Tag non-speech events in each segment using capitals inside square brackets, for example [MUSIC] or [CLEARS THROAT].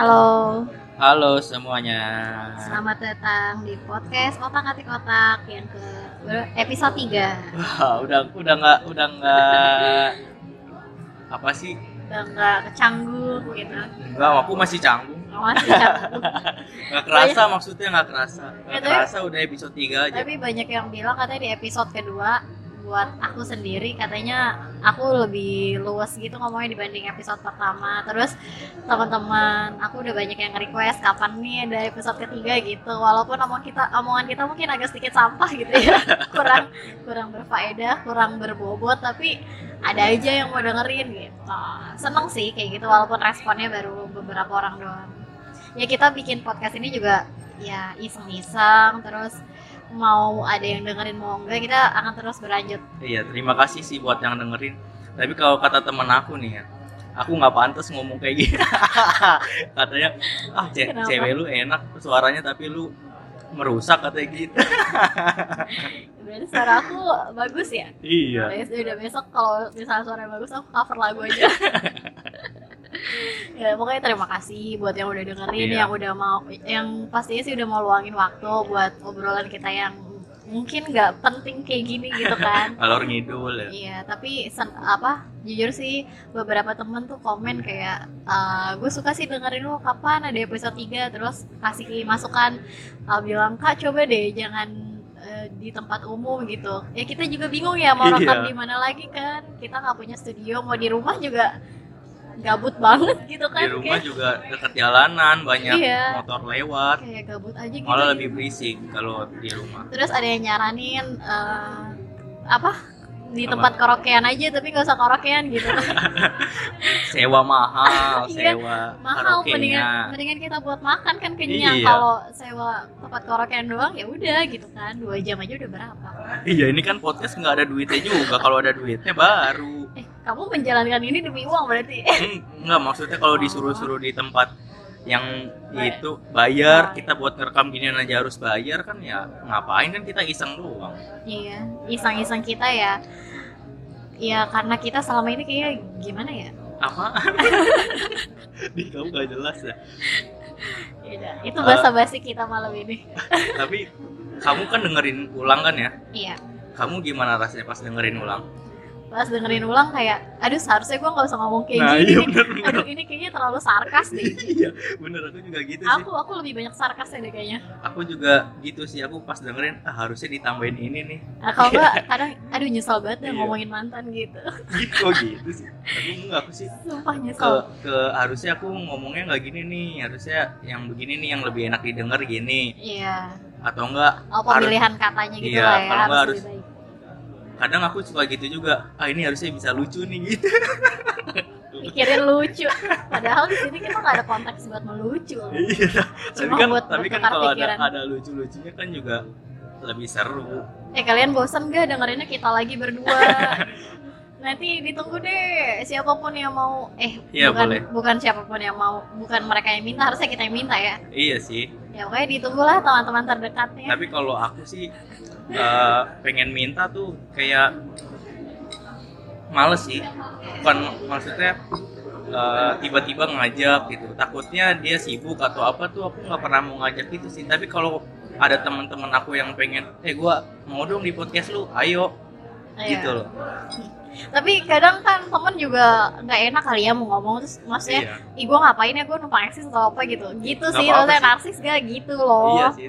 Halo, Halo semuanya. selamat datang di podcast Otak Atik Otak yang ke episode 3 Wah, udah udah nggak udah nggak apa sih? Udah nggak kecanggung gitu Enggak, aku masih canggung. Oh, Masih canggung [LAUGHS] Nggak kerasa maksudnya nggak kerasa. Nggak Ya, kerasa udah episode 3 aja. Tapi banyak yang bilang katanya di episode kedua Buat aku sendiri katanya aku lebih luas gitu ngomongnya dibanding episode pertama. Terus teman-teman aku udah banyak yang request kapan nih ada episode ketiga gitu. Walaupun omong kita, omongan kita mungkin agak sedikit sampah gitu ya. [LAUGHS] Kurang kurang berfaedah, kurang berbobot Tapi ada aja yang mau dengerin gitu. Seneng sih kayak gitu walaupun responnya baru beberapa orang doang. Ya kita bikin podcast ini juga ya iseng-iseng terus mau ada yang dengerin mau enggak kita akan terus berlanjut Iya, terima kasih sih buat yang dengerin. Tapi kalau kata temen aku nih ya, aku nggak pantas ngomong kayak gini. [LAUGHS] Katanya, ah ce- Kenapa? cewek lu enak suaranya tapi lu merusak katanya gitu. [LAUGHS] berarti suara aku bagus ya Iya. Udah besok kalau misalnya suara bagus aku cover lagu aja [LAUGHS] ya pokoknya terima kasih buat yang udah dengerin Iya. yang udah mau yang pastinya sih udah mau luangin waktu buat obrolan kita yang mungkin nggak penting kayak gini gitu kan [LAUGHS] Alor ngidul ya. Iya, tapi sen- apa? Jujur sih beberapa temen tuh komen kayak gue suka sih dengerin lu kapan ada episode 3 terus kasih masukan uh, bilang kak coba deh jangan uh, di tempat umum gitu. Ya kita juga bingung ya mau rekam Iya. di mana lagi kan. Kita nggak punya studio, mau di rumah juga gabut banget gitu kan. Di rumah kayak, juga dekat jalanan, banyak Iya. motor lewat. kayak gabut aja gitu. Malah lebih berisik kalau di rumah. Terus ada yang nyaranin uh, apa? Di Apa? tempat karaokean aja tapi nggak usah karaokean gitu. [LAUGHS] Sewa mahal, Iya, sewa mahal mendingan mendingan kita buat makan kan kenyang Iya. kalau sewa tempat karaokean doang ya udah gitu kan dua jam aja udah berapa Iya, ini kan podcast nggak ada duitnya juga. Kalau ada duitnya baru. eh kamu menjalankan ini demi uang berarti [LAUGHS] Hmm, Nggak, maksudnya kalau disuruh-suruh di tempat yang itu bayar, kita buat ngerekam ginian aja harus bayar kan ya ngapain kan kita iseng doang. iya iseng-iseng kita ya ya karena kita selama ini kayak gimana ya Apa? Di [LAUGHS] kamu gak jelas ya. Ya udah, itu bahasa basi kita malam ini [LAUGHS] Tapi kamu kan dengerin ulang kan ya? iya Kamu gimana rasanya pas dengerin ulang? Pas dengerin ulang kayak aduh seharusnya gue nggak usah ngomong kayak Nah, gini iya nih. bener, bener. aduh ini kayaknya terlalu sarkas deh [LAUGHS] iya, bener aku juga gitu sih. aku aku lebih banyak sarkasnya deh kayaknya Aku juga gitu sih. Aku pas dengerin ah, harusnya ditambahin ini nih. nah, kalau nggak [LAUGHS] kadang aduh nyesel banget deh Iya. ngomongin mantan gitu Gitu gitu sih. Tapi enggak aku sih sumpah ke nyesel ke harusnya aku ngomongnya nggak gini nih harusnya yang begini nih yang lebih enak didengar gini iya atau enggak oh harus- pemilihan katanya gitu Iya, lah ya kalau harus, nggak kadang aku suka gitu juga. Ah ini harusnya bisa lucu nih gitu. [LAUGHS] Pikirin lucu. Padahal di sini kita nggak ada konteks buat melucu. Iya. Tapi kan buat tapi kan kalau ada pikiran. ada lucu lucunya kan juga lebih seru. Eh kalian bosan gak dengerinnya kita lagi berdua? [LAUGHS] Nanti ditunggu deh. Siapa pun yang mau eh Iya, bukan boleh. bukan siapa pun yang mau bukan mereka yang minta harusnya kita yang minta ya. Iya sih. Ya pokoknya ditunggulah teman-teman terdekatnya. Tapi kalau aku sih eh, pengen minta tuh kayak males sih. Bukan maksudnya eh, tiba-tiba ngajak gitu. Takutnya dia sibuk atau apa tuh aku nggak pernah mau ngajak gitu sih. Tapi kalau ada teman-teman aku yang pengen eh gua mau dong di podcast lu ayo. Iya. gitu loh. Tapi kadang kan temen juga nggak enak kali ya mau ngomong terus maksudnya iya. Ih gue ngapain ya? Gue numpang eksis atau apa? Gitu. Gitu Nggak sih maksudnya narsis gak gitu loh. Iya sih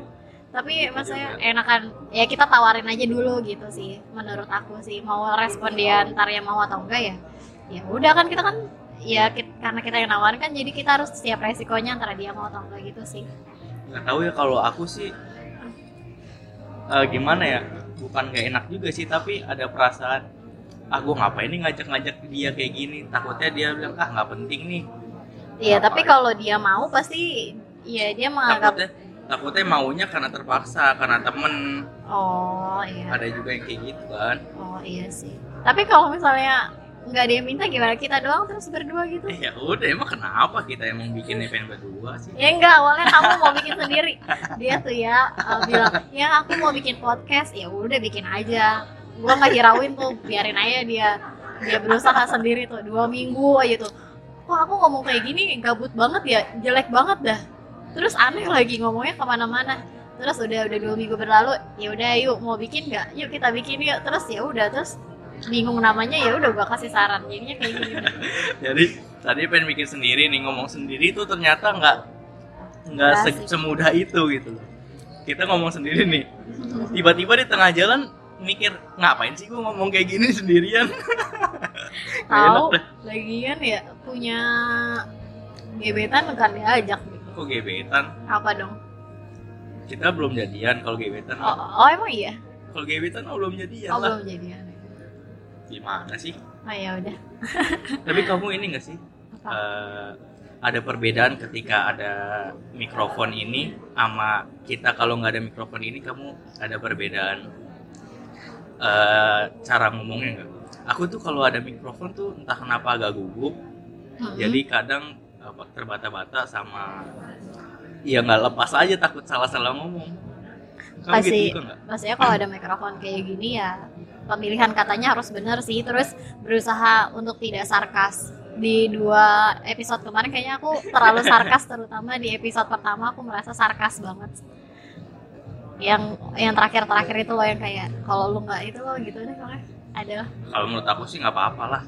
tapi Gitu maksudnya enakan ya kita tawarin aja dulu gitu sih menurut aku sih. Mau respon dia ntar yang mau atau enggak ya ya udah kan kita kan ya kit- karena kita yang nawarin kan jadi kita harus siap resikonya antara dia mau atau enggak gitu sih. Nggak tahu ya kalau aku sih eh, gimana ya bukan gak enak juga sih tapi ada perasaan ah gue ngapain nih ngajak-ngajak dia kayak gini? Takutnya dia bilang ah nggak penting nih. Iya tapi ya? kalau dia mau pasti ya dia menganggap takutnya takutnya maunya karena terpaksa karena temen. Oh iya. Ada juga yang kayak gitu kan. Oh iya sih. Tapi kalau misalnya nggak ada yang minta gimana? Kita doang terus berdua gitu? Eh, ya udah emang kenapa kita emang bikinnya pengen berdua sih? Ya enggak, awalnya kamu mau bikin sendiri. Dia tuh ya uh, bilang, "Ya, aku mau bikin podcast." Ya udah bikin aja. Gua nggak hirauin tuh, biarin aja dia. Dia berusaha sendiri tuh dua minggu aja tuh. kok aku ngomong kayak gini? Gabut banget ya jelek banget dah terus aneh lagi ngomongnya ke mana-mana. Terus udah udah dua minggu berlalu ya udah yuk mau bikin nggak? Yuk kita bikin yuk. Terus ya udah terus bingung namanya ya udah gua kasih saran. Jadinya kayak gini. [LAUGHS] Jadi tadi pengen bikin sendiri nih ngomong sendiri tuh ternyata nggak nggak se- semudah itu gitu kita ngomong sendiri nih. Tiba-tiba di tengah jalan mikir ngapain sih gua ngomong kayak gini sendirian? [LAUGHS] Tahu lagian ya punya gebetan kan diajak kok gebetan? Apa dong? Kita belum jadian kalau gebetan. Oh, oh emang iya? Kalau gebetan oh, belum jadian oh lah. belum jadian. Gimana sih? Oh ya udah. [LAUGHS] Tapi kamu ini nggak sih? Apa? Eh, ada perbedaan ketika ada mikrofon ini sama kita. Kalau nggak ada mikrofon ini kamu ada perbedaan eh, cara ngomongnya nggak? Aku tuh kalau ada mikrofon tuh entah kenapa agak gugup, Mm-mm. jadi kadang terbata-bata sama ya nggak lepas aja takut salah-salah ngomong. Kamu Pasti- gitu nggak? maksudnya kalau ada mikrofon kayak gini ya pemilihan katanya harus benar sih terus berusaha untuk tidak sarkas di dua episode kemarin kayaknya aku terlalu sarkas terutama di episode pertama aku merasa sarkas banget yang yang terakhir terakhir itu loh yang kayak kalau lu nggak itu loh gitu deh pokoknya ada Kalau menurut aku sih nggak apa-apa lah.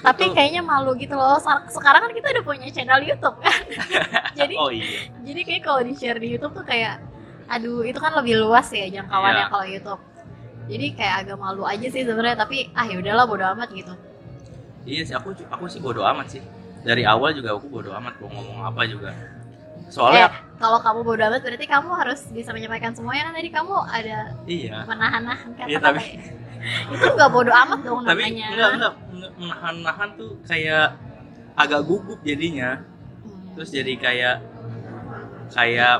Aku tapi kayaknya malu gitu loh sekarang kan kita udah punya channel YouTube kan [LAUGHS] jadi oh iya, jadi kayak kalau di share di YouTube tuh kayak aduh itu kan lebih luas ya jangkauannya Iya. kalau YouTube jadi kayak agak malu aja sih sebenarnya tapi ah ya udahlah bodo amat gitu iya sih aku aku sih bodo amat sih. Dari awal juga aku bodo amat mau ngomong apa juga. Soalnya eh kalau kamu bodo amat berarti kamu harus bisa menyampaikan semuanya kan? Tadi kamu ada iya. menahan-nahan Iya, kata-kata tapi- itu nggak bodo amat dong tapi namanya. enggak enggak menahan-nahan tuh kayak agak gugup jadinya. Hmm. terus jadi kayak kayak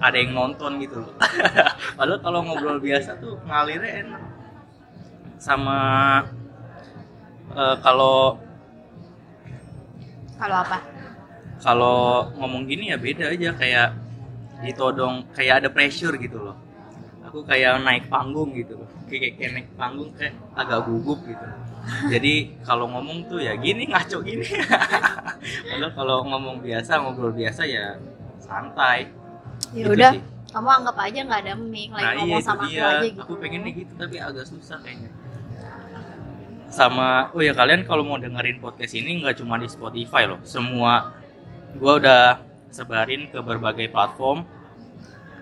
ada yang nonton gitu loh. [LAUGHS] Padahal kalau ngobrol biasa tuh ngalirnya enak. Sama eh, kalau kalau apa kalau ngomong gini ya beda aja kayak ditodong kayak ada pressure gitu loh. Aku kayak naik panggung gitu loh. Kayak, kayak naik panggung kayak agak gugup gitu. Jadi kalau ngomong tuh ya gini ngaco gini. [LAUGHS] Padahal kalau ngomong biasa ngobrol biasa ya santai. Ya Gitu udah sih. kamu anggap aja nggak ada mic lagi nah iya ngomong itu sama aku dia. aja gitu. aku pengennya gitu tapi agak susah kayaknya. Sama oh ya kalian kalau mau dengerin podcast ini nggak cuma di Spotify loh. Semua gua udah sebarin ke berbagai platform.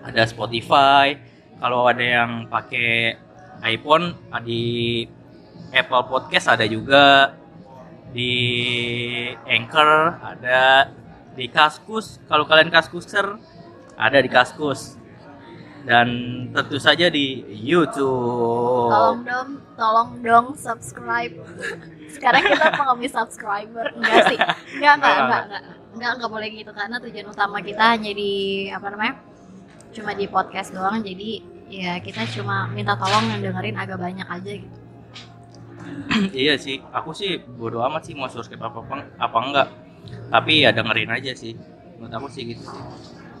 Ada Spotify kalau ada yang pakai iPhone ah, di Apple Podcast ada juga di Anchor ada di Kaskus kalau kalian Kaskuser ada di Kaskus. Dan tentu saja di YouTube. Tolong dong tolong dong subscribe. [LAUGHS] Sekarang kita pengemis subscriber enggak sih? Enggak enggak Enggak, enggak. enggak enggak enggak boleh gitu karena tujuan utama kita hanya di apa namanya cuma di podcast doang jadi ya kita cuma minta tolong yang dengerin agak banyak aja gitu [CLEARS THROAT] iya sih aku sih bodo amat sih mau subscribe apa apa, apa enggak tapi ya dengerin aja sih menurut aku sih gitu sih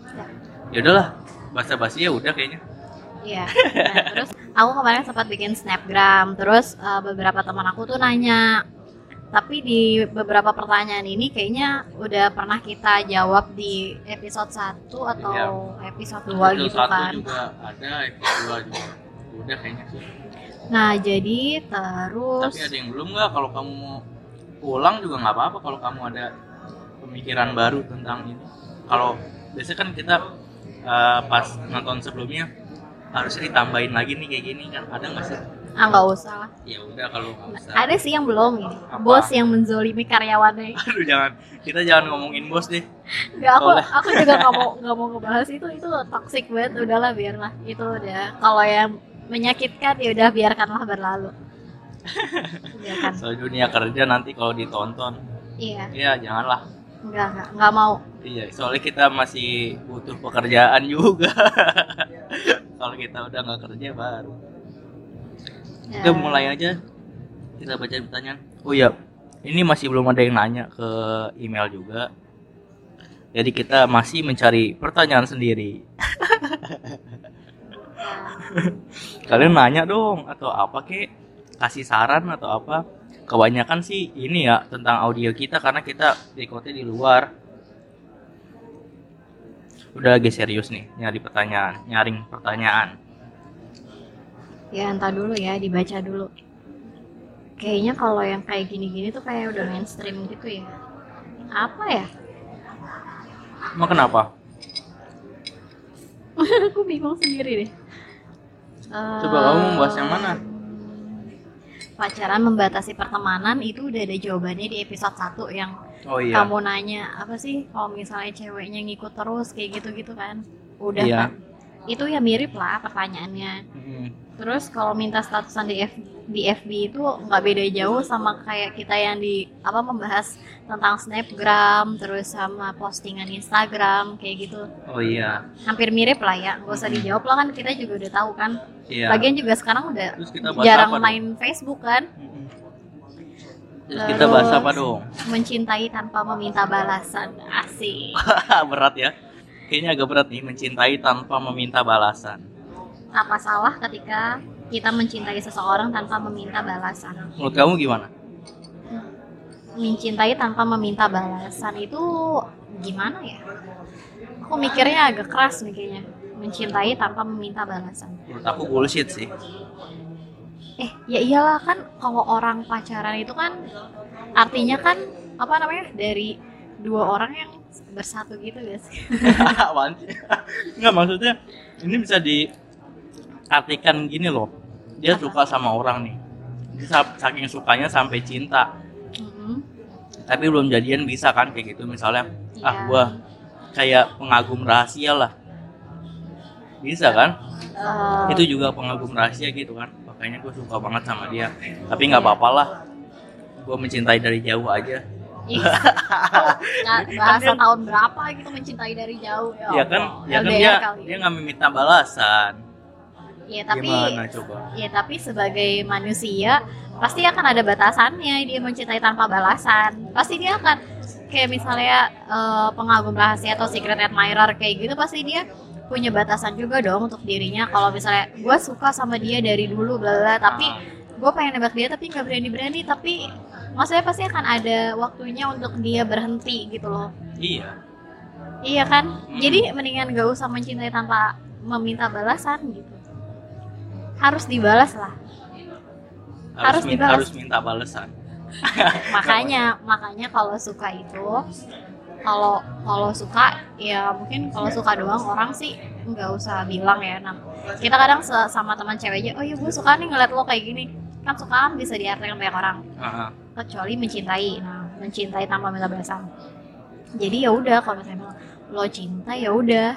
Ya. ya udahlah bahasa basi ya udah kayaknya Iya. Nah, terus [LAUGHS] aku kemarin sempat bikin snapgram. Terus uh, beberapa teman aku tuh nanya. Tapi di beberapa pertanyaan ini kayaknya udah pernah kita jawab di episode 1 atau episode 2 Episode gitu kan. juga ada episode dua juga udah kayaknya sih. Nah, jadi terus tapi ada yang belum nggak? Kalau kamu mau pulang juga nggak apa-apa kalau kamu ada pemikiran baru tentang ini. Kalau biasanya kan kita eh, pas nonton sebelumnya harusnya ditambahin lagi nih kayak gini kan. Ada nggak sih ah nggak usah lah. ya udah kalau nggak usah. Ada sih yang belum. Ini. Apa? Bos yang menzolimi karyawannya. [LAUGHS] aduh jangan. Kita jangan ngomongin bos deh. Nggak, aku Boleh. aku juga nggak mau [LAUGHS] nggak mau ngebahas. Itu itu toxic banget. Udahlah biarlah. Itu udah. Kalau yang menyakitkan ya udah biarkanlah berlalu. Biarkan. Soal dunia kerja nanti kalau ditonton. Iya. Ya janganlah. Nggak nggak. Nggak mau. Iya soalnya kita masih butuh pekerjaan juga. [LAUGHS] Kalau kita udah nggak kerja baru Ya. Udah mulai aja kita baca pertanyaan. Oh iya, ini masih belum ada yang nanya ke email juga. Jadi kita masih mencari pertanyaan sendiri. [LAUGHS] Kalian nanya dong atau apa kek? Kasih saran atau apa? kebanyakan sih ini ya tentang audio kita karena kita recordnya di luar udah lagi serius nih nyari pertanyaan nyaring pertanyaan Ya entah dulu ya, dibaca dulu. Kayaknya kalau yang kayak gini-gini tuh kayak udah mainstream gitu ya. Apa ya? emang kenapa [LAUGHS] Aku bingung sendiri deh. coba kamu membahas yang mana Pacaran membatasi pertemanan itu udah ada jawabannya di episode 1 yang oh iya kamu nanya apa sih kalau misalnya ceweknya ngikut terus kayak gitu-gitu kan. Udah Iya. kan. Itu ya mirip lah pertanyaannya. Mm, Terus kalau minta statusan di F, di FB itu nggak beda jauh sama kayak kita yang di apa membahas tentang snapgram, terus sama postingan Instagram kayak gitu. oh iya Hampir mirip lah ya, nggak usah dijawab lah kan kita juga udah tahu kan. iya Lagian juga sekarang udah terus kita bahas jarang apa dong? main Facebook kan. Mm-mm. terus kita bahas Terus- apa dong Mencintai tanpa meminta balasan, asik. [LAUGHS] berat ya kayaknya agak berat nih mencintai tanpa meminta balasan Apa salah ketika kita mencintai seseorang tanpa meminta balasan? menurut kamu gimana mencintai tanpa meminta balasan itu gimana ya? Aku mikirnya agak keras mikirnya. Mencintai tanpa meminta balasan. menurut aku bullshit sih Eh, ya iyalah kan kalau orang pacaran itu kan artinya kan apa namanya? dari dua orang yang bersatu gitu guys. [LAUGHS] Apaan sih? Nggak maksudnya ini bisa diartikan gini loh. Dia Apa? suka sama orang nih. Dia sa- saking sukanya sampai cinta. Mm-mm. Tapi belum jadian bisa kan kayak gitu misalnya. Ah Iya. gua kayak pengagum rahasia lah. Bisa kan? Eh, Itu juga pengagum rahasia gitu kan. Makanya gue suka banget sama dia. Tapi nggak apa-apa lah. Gue mencintai dari jauh aja. [LAUGHS] nggak bahasa tahun berapa gitu mencintai dari jauh Ya kan, Allah. ya kan LDR dia kali. dia nggak meminta balasan. Ya tapi Gimana coba? Ya tapi sebagai manusia pasti akan ada batasannya dia mencintai tanpa balasan. Pasti dia akan kayak misalnya eh, pengagum rahasia atau secret admirer kayak gitu pasti dia punya batasan juga dong untuk dirinya. Kalau misalnya gue suka sama dia dari dulu bla bla, tapi gue pengen nembak dia tapi nggak berani berani. Tapi maksudnya pasti akan ada waktunya untuk dia berhenti gitu loh. Iya. Iya kan? Hmm. Jadi mendingan gak usah mencintai tanpa meminta balasan gitu. Harus dibalas lah. Harus harus, min- dibalas. harus minta balasan. [LAUGHS] makanya makanya kalau suka itu kalau kalau suka ya mungkin kalau suka doang orang sih nggak usah bilang ya. Nah kita kadang sama teman cewek aja oh iya gue suka nih ngeliat lo kayak gini. Kan suka kan bisa diartikan banyak orang. Ah, kecuali mencintai. Nah mencintai tanpa minta balasan. Jadi ya udah kalau misalnya lo cinta ya udah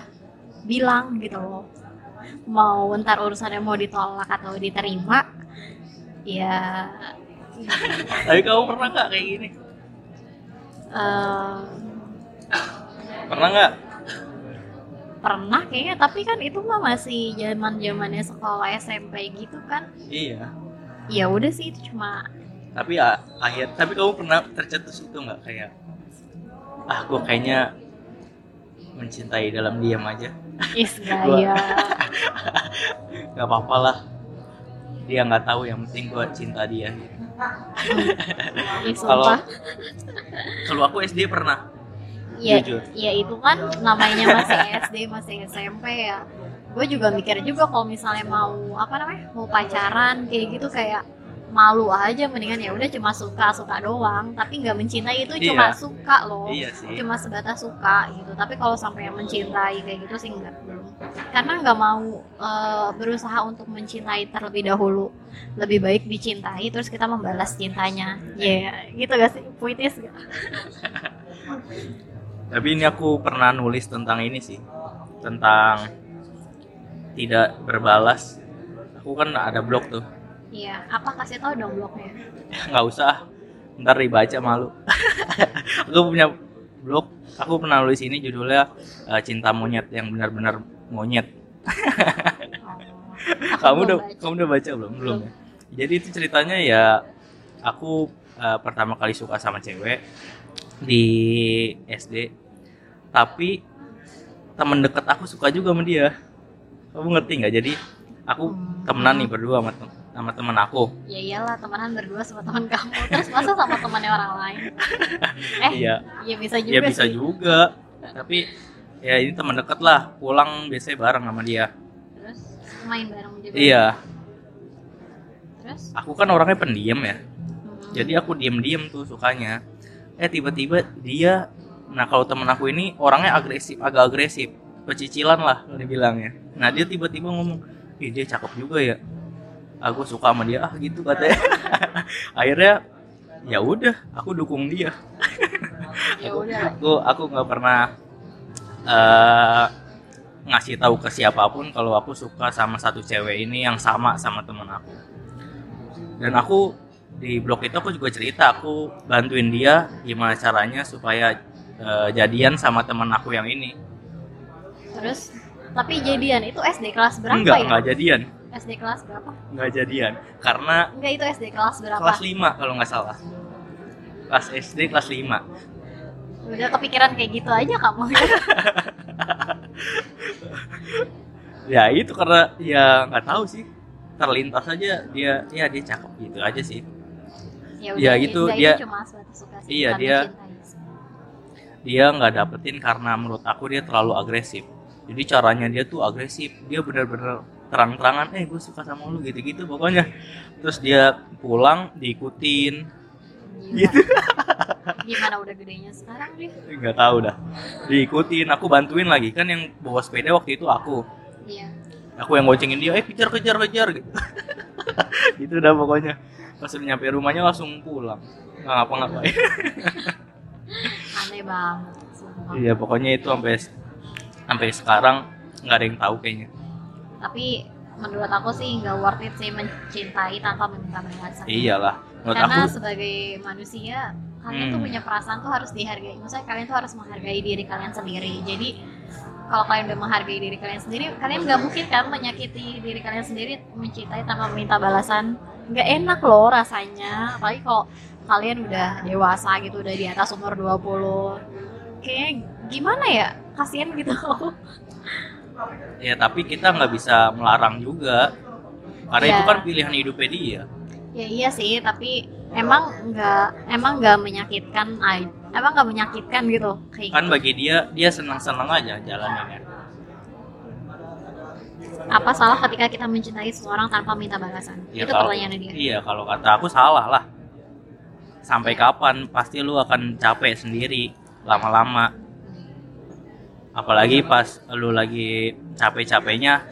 bilang gitu loh mau ntar urusannya mau ditolak atau diterima ya Tapi kamu pernah nggak kayak gini? eh, Pernah nggak? pernah kayaknya tapi kan itu mah masih zaman zamannya sekolah SMP gitu kan Iya. ya udah sih itu cuma Tapi ya, akhir. Tapi kamu pernah tercetus itu nggak kayak? Ah, gue kayaknya mencintai dalam diam aja. Is gaya [LAUGHS] Gak apa-apa lah. Dia nggak tahu yang penting gue cinta dia. [LAUGHS] Kalau kalau aku SD pernah. ya, jujur. ya itu kan namanya masih SD masih SMP ya gue juga mikir juga kalau misalnya mau apa namanya mau pacaran kayak gitu kayak malu aja mendingan ya udah cuma suka suka doang. Tapi nggak mencintai itu cuma Iya. suka loh. Iya sih. cuma sebatas suka gitu. Tapi kalau sampai yang mencintai kayak gitu sih enggak belum karena nggak mau eh, berusaha untuk mencintai terlebih dahulu. Lebih baik dicintai terus kita membalas cintanya. Ya gitu gak sih? Puitis gak? [LAUGHS] Tapi ini aku pernah nulis tentang ini sih, tentang tidak berbalas. Aku kan ada blog tuh, iya apa kasih tau dong blognya nggak usah, ntar dibaca malu. [LAUGHS] aku punya blog, aku pernah nulis ini judulnya eh, Cinta Monyet yang benar-benar monyet. Oh, [LAUGHS] kamu udah baca. kamu udah baca belum? Belum. ya? Jadi itu ceritanya ya, aku eh, pertama kali suka sama cewek di SD, tapi temen deket aku suka juga sama dia. Kamu ngerti nggak? Jadi aku Hmm. temenan nih berdua sama sama teman aku. Ya iyalah temenan berdua sama teman kamu. Terus masa sama temannya orang lain? [LAUGHS] Eh iya. ya bisa juga ya bisa sih. juga. Tapi ya ini teman deket lah. Pulang biasanya bareng sama dia. Terus main bareng juga? Iya. Terus? Aku kan orangnya pendiam ya. Hmm, jadi aku diem-diem tuh sukanya. Eh tiba-tiba dia nah kalau temen aku ini orangnya agresif agak agresif. Pecicilan lah dibilangnya. Nah dia tiba-tiba ngomong ih dia cakep juga ya aku suka sama dia ah gitu katanya. [LAUGHS] Akhirnya ya udah aku dukung dia. Ya aku aku aku nggak pernah eh ngasih tahu ke siapa pun kalau aku suka sama satu cewek ini yang sama sama temen aku. Dan aku di blog itu aku juga cerita aku bantuin dia gimana caranya supaya eh, jadian sama temen aku yang ini. Terus tapi jadian itu SD kelas berapa enggak ya? enggak jadian SD kelas berapa? Enggak jadian. Karena enggak itu SD kelas berapa? kelas 5 kalau nggak salah. Kelas SD kelas 5 udah kepikiran kayak gitu aja kamu. [LAUGHS] Ya itu karena ya nggak tahu sih. Terlintas aja dia ya dia cakep gitu aja sih. Ya Ya, gitu, enggak, dia- itu cuma suka sih, Iya, dia- dia nggak dapetin karena menurut aku dia terlalu agresif. Jadi caranya dia tuh agresif. Dia bener-bener terang-terangan eh gue suka sama lu gitu-gitu pokoknya. Terus dia pulang diikutin. Gila. gitu. [LAUGHS] Gimana udah gedenya sekarang deh nggak tahu dah. Diikutin aku bantuin lagi. Kan yang bawa sepeda waktu itu aku. Iya. Aku yang goncengin dia eh kejar kejar kejar gitu. [LAUGHS] Gitu dah pokoknya. Pas udah nyampe rumahnya langsung pulang. Nggak ngapa-ngapain. [LAUGHS] Aneh banget sumpah. iya pokoknya itu sampai sampai sekarang nggak ada yang tahu kayaknya tapi menurut aku sih nggak worth it sih mencintai tanpa meminta balasan iyalah menurut karena aku sebagai manusia kalian tuh Hmm. punya perasaan tuh harus dihargai. Maksudnya kalian tuh harus menghargai diri kalian sendiri. Jadi kalau kalian udah menghargai diri kalian sendiri kalian nggak mungkin kan menyakiti diri kalian sendiri mencintai tanpa meminta balasan. Nggak enak loh rasanya. Apalagi kalau kalian udah dewasa gitu udah di atas umur 20 kayaknya gimana ya? Kasihan gitu [LAUGHS] ya tapi kita nggak bisa melarang juga. Karena Iya. itu kan pilihan hidupnya dia. Ya iya sih tapi emang nggak emang nggak menyakitkan emang nggak menyakitkan gitu kayak kan gitu. bagi dia dia senang-senang aja jalannya. Apa salah ketika kita mencintai seseorang tanpa minta balasan? Ya, itu kalau- pertanyaannya dia. iya kalau kata aku salah lah. Sampai kapan pasti lu akan capek sendiri lama-lama apalagi pas lu lagi capek-capeknya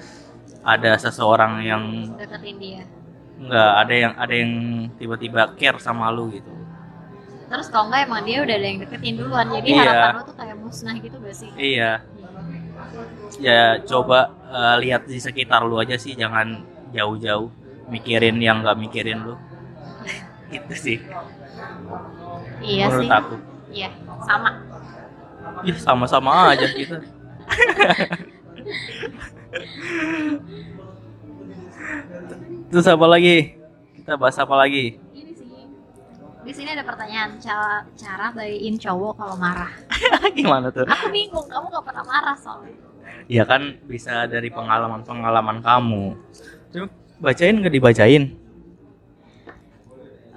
ada seseorang yang deketin dia. Nggak ada yang ada yang tiba-tiba care sama lu gitu. Terus kalau nggak emang dia udah ada yang deketin duluan. Jadi Iya. harapan lo tuh kayak musnah gitu gak sih? Iya. Ya coba eh, lihat di sekitar lu aja sih. Jangan jauh-jauh mikirin yang nggak mikirin lu. [LAUGHS] Itu sih. Iya menurut sih. aku. Iya sama Ih, sama-sama aja kita. Terus apa lagi? Kita bahas apa lagi? Ini sih. Di sini ada pertanyaan cara cara bayiin cowok kalau marah. [LAUGHS] Gimana tuh? Aku bingung kamu gak pernah marah soalnya. Ya kan bisa dari pengalaman-pengalaman kamu. Cuma bacain nggak dibacain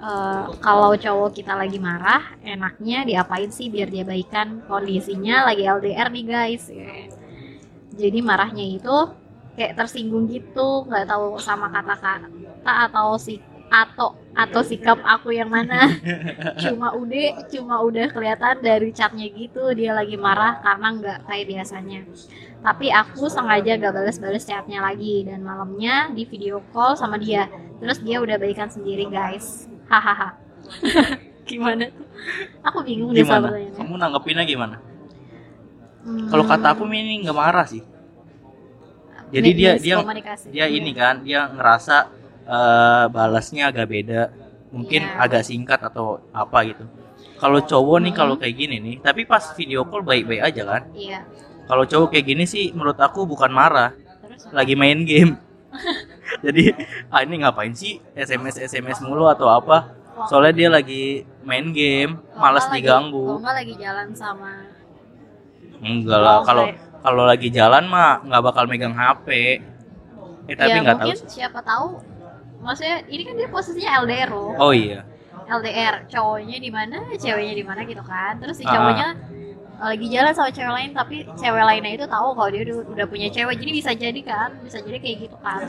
Eh, kalau cowok kita lagi marah, enaknya diapain sih biar dia baikan? Kondisinya lagi LDR nih guys. Jadi marahnya itu kayak tersinggung gitu, nggak tahu sama kata-kata atau si atau atau sikap aku yang mana. [LAUGHS] cuma udah cuma udah kelihatan dari chatnya gitu dia lagi marah karena nggak kayak biasanya. Tapi aku sengaja gak balas-balas chatnya lagi dan malamnya di video call sama dia. Terus dia udah baikan sendiri guys. Hahaha. [LAUGHS] gimana tuh? Aku bingung deh sama gimana pertanyaannya. kamu nanggepinnya gimana Hmm, kalau kata aku ini nggak marah sih jadi mi- dia dia dia ini kan dia ngerasa eh, balasnya agak beda mungkin Iya. agak singkat atau apa gitu kalau cowok nih Hmm. kalau kayak gini nih tapi pas video call baik-baik aja kan Iya. kalau cowok kayak gini sih menurut aku bukan marah Terus lagi main game [LAUGHS] jadi ah ini ngapain sih sms sms mulu atau apa? Soalnya dia lagi main game Kalau malas diganggu. Kalau nggak lagi jalan sama enggak lah Oh, kalau kalau lagi jalan mah nggak bakal megang hp eh tapi ya nggak tahu mungkin siapa tahu maksudnya ini kan dia posisinya LDR loh. Oh iya. LDR cowoknya di mana ceweknya di mana gitu kan. Terus si Ah. cowoknya lagi jalan sama cewek lain tapi cewek lainnya itu tahu kalau dia udah, udah punya cewek. Jadi bisa jadi kan bisa jadi kayak gitu kan.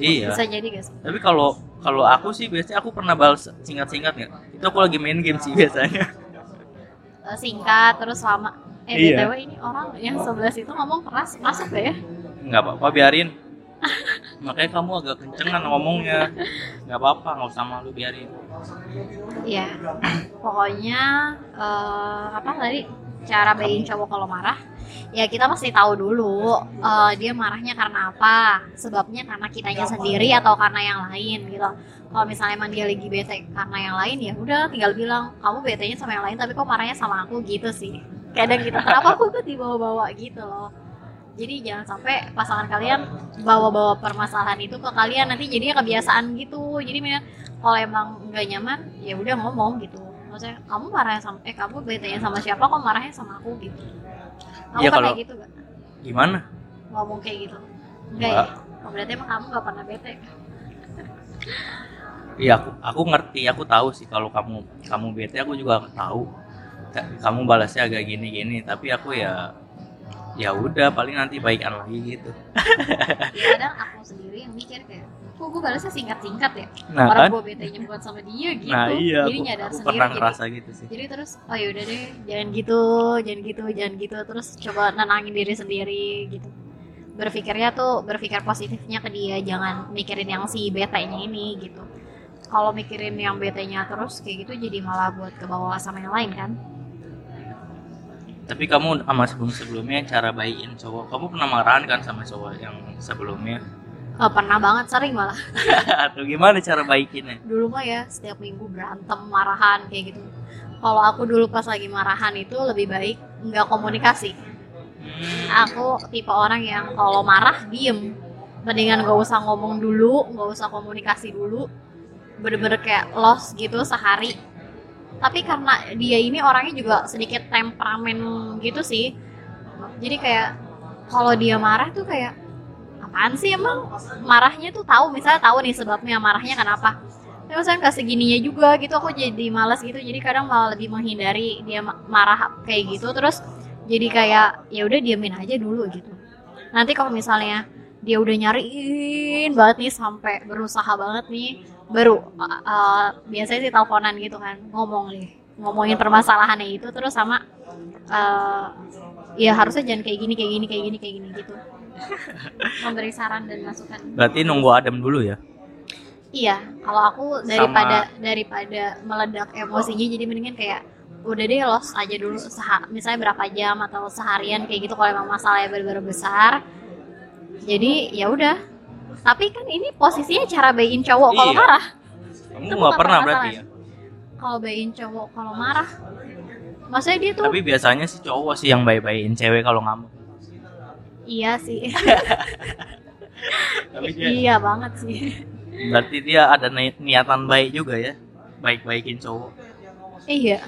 Iya. Bisa jadi guys tapi kalau kalau aku sih biasanya aku pernah balas singkat-singkat nggak? Itu aku lagi main game sih [LAUGHS] biasanya. Eh, singkat terus lama. Eh Iya. btw ini orang yang sebelah situ ngomong keras masuk ya? Nggak apa-apa biarin. Makanya kamu agak kencengan ngomongnya. Nggak apa-apa nggak usah malu biarin. Iya, pokoknya eh, apa tadi cara bayin cowok kalau marah? Ya kita mesti tahu dulu eh, dia marahnya karena apa, sebabnya karena kitanya sendiri atau karena yang lain gitu. Kalau misalnya emang dia lagi bete karena yang lain ya udah tinggal bilang kamu betenya sama yang lain tapi kok marahnya sama aku gitu sih. Kadang gitu kenapa aku tuh dibawa-bawa gitu loh. Jadi jangan sampai pasangan kalian bawa-bawa permasalahan itu ke kalian nanti jadinya kebiasaan gitu. Jadi kalau emang nggak nyaman ya udah ngomong gitu maksudnya kamu marahnya sama eh kamu betenya sama siapa kok marahnya sama aku gitu? Kamu Iya, kan kalau- kayak gitu gak gimana? Ngomong kayak gitu. Enggak ya? Oh, berarti emang kamu gak pernah bete iya aku aku ngerti aku tahu sih kalau kamu kamu bete aku juga tahu. Ka- kamu balasnya agak gini-gini tapi aku ya ya udah paling nanti baikan lagi gitu. Ya kadang aku sendiri yang mikir kayak kok gue balasnya singkat-singkat ya? Nah orang kan? gue betenya bukan sama dia gitu. Nah iya jadi aku, nyadar aku sendiri pernah jadi- ngerasa gitu sih. Jadi terus oh yaudah deh jangan gitu jangan gitu jangan gitu. Terus coba nenangin diri sendiri gitu. Berpikirnya tuh berpikir positifnya ke dia jangan mikirin yang si betenya ini gitu. Kalau mikirin yang betenya terus kayak gitu jadi malah buat ke bawah sama yang lain kan? Tapi kamu sama sebelum sebelumnya cara baikin cowok kamu pernah marahan kan sama cowok yang sebelumnya Eh, pernah banget sering malah. [LAUGHS] Atau gimana cara baikinnya? Dulu mah ya setiap minggu berantem marahan kayak gitu. Kalau aku dulu pas lagi marahan itu lebih baik nggak komunikasi. Hmm, aku tipe orang yang kalau marah diem. Mendingan gak usah ngomong dulu gak usah komunikasi dulu. Bener-bener kayak lost gitu sehari. Tapi karena dia ini orangnya juga sedikit temperamen gitu sih. Jadi kayak kalau dia marah tuh kayak apaan sih emang marahnya tuh tahu misalnya tahu nih sebabnya marahnya kenapa. Tapi misalnya nggak segininya juga gitu aku jadi malas gitu. Jadi kadang malah lebih menghindari dia ma- marah kayak gitu. Terus jadi kayak ya udah diamin aja dulu gitu. Nanti kalau misalnya dia udah nyariin banget nih sampai berusaha banget nih baru uh, uh, biasanya sih teleponan gitu kan ngomong nih ngomongin permasalahannya itu terus sama uh, ya harusnya jangan kayak gini kayak gini kayak gini kayak gini gitu memberi saran dan masukan berarti nunggu adem dulu ya Iya, kalau aku daripada daripada meledak emosinya jadi mendingan kayak udah deh los aja dulu seha, misalnya berapa jam atau seharian kayak gitu kalau emang masalahnya benar-benar besar. Jadi ya udah. Tapi kan ini posisinya cara bayin cowok kalau Iya. marah. kamu nggak pernah berarti ya. Kalau bayin cowok kalau marah, maksudnya dia tuh tapi biasanya sih cowok sih yang baik-baikin cewek kalau ngamuk iya sih, [LAUGHS] tapi dia iya banget sih. berarti dia ada ni- niatan baik juga ya baik-baikin cowok Iya.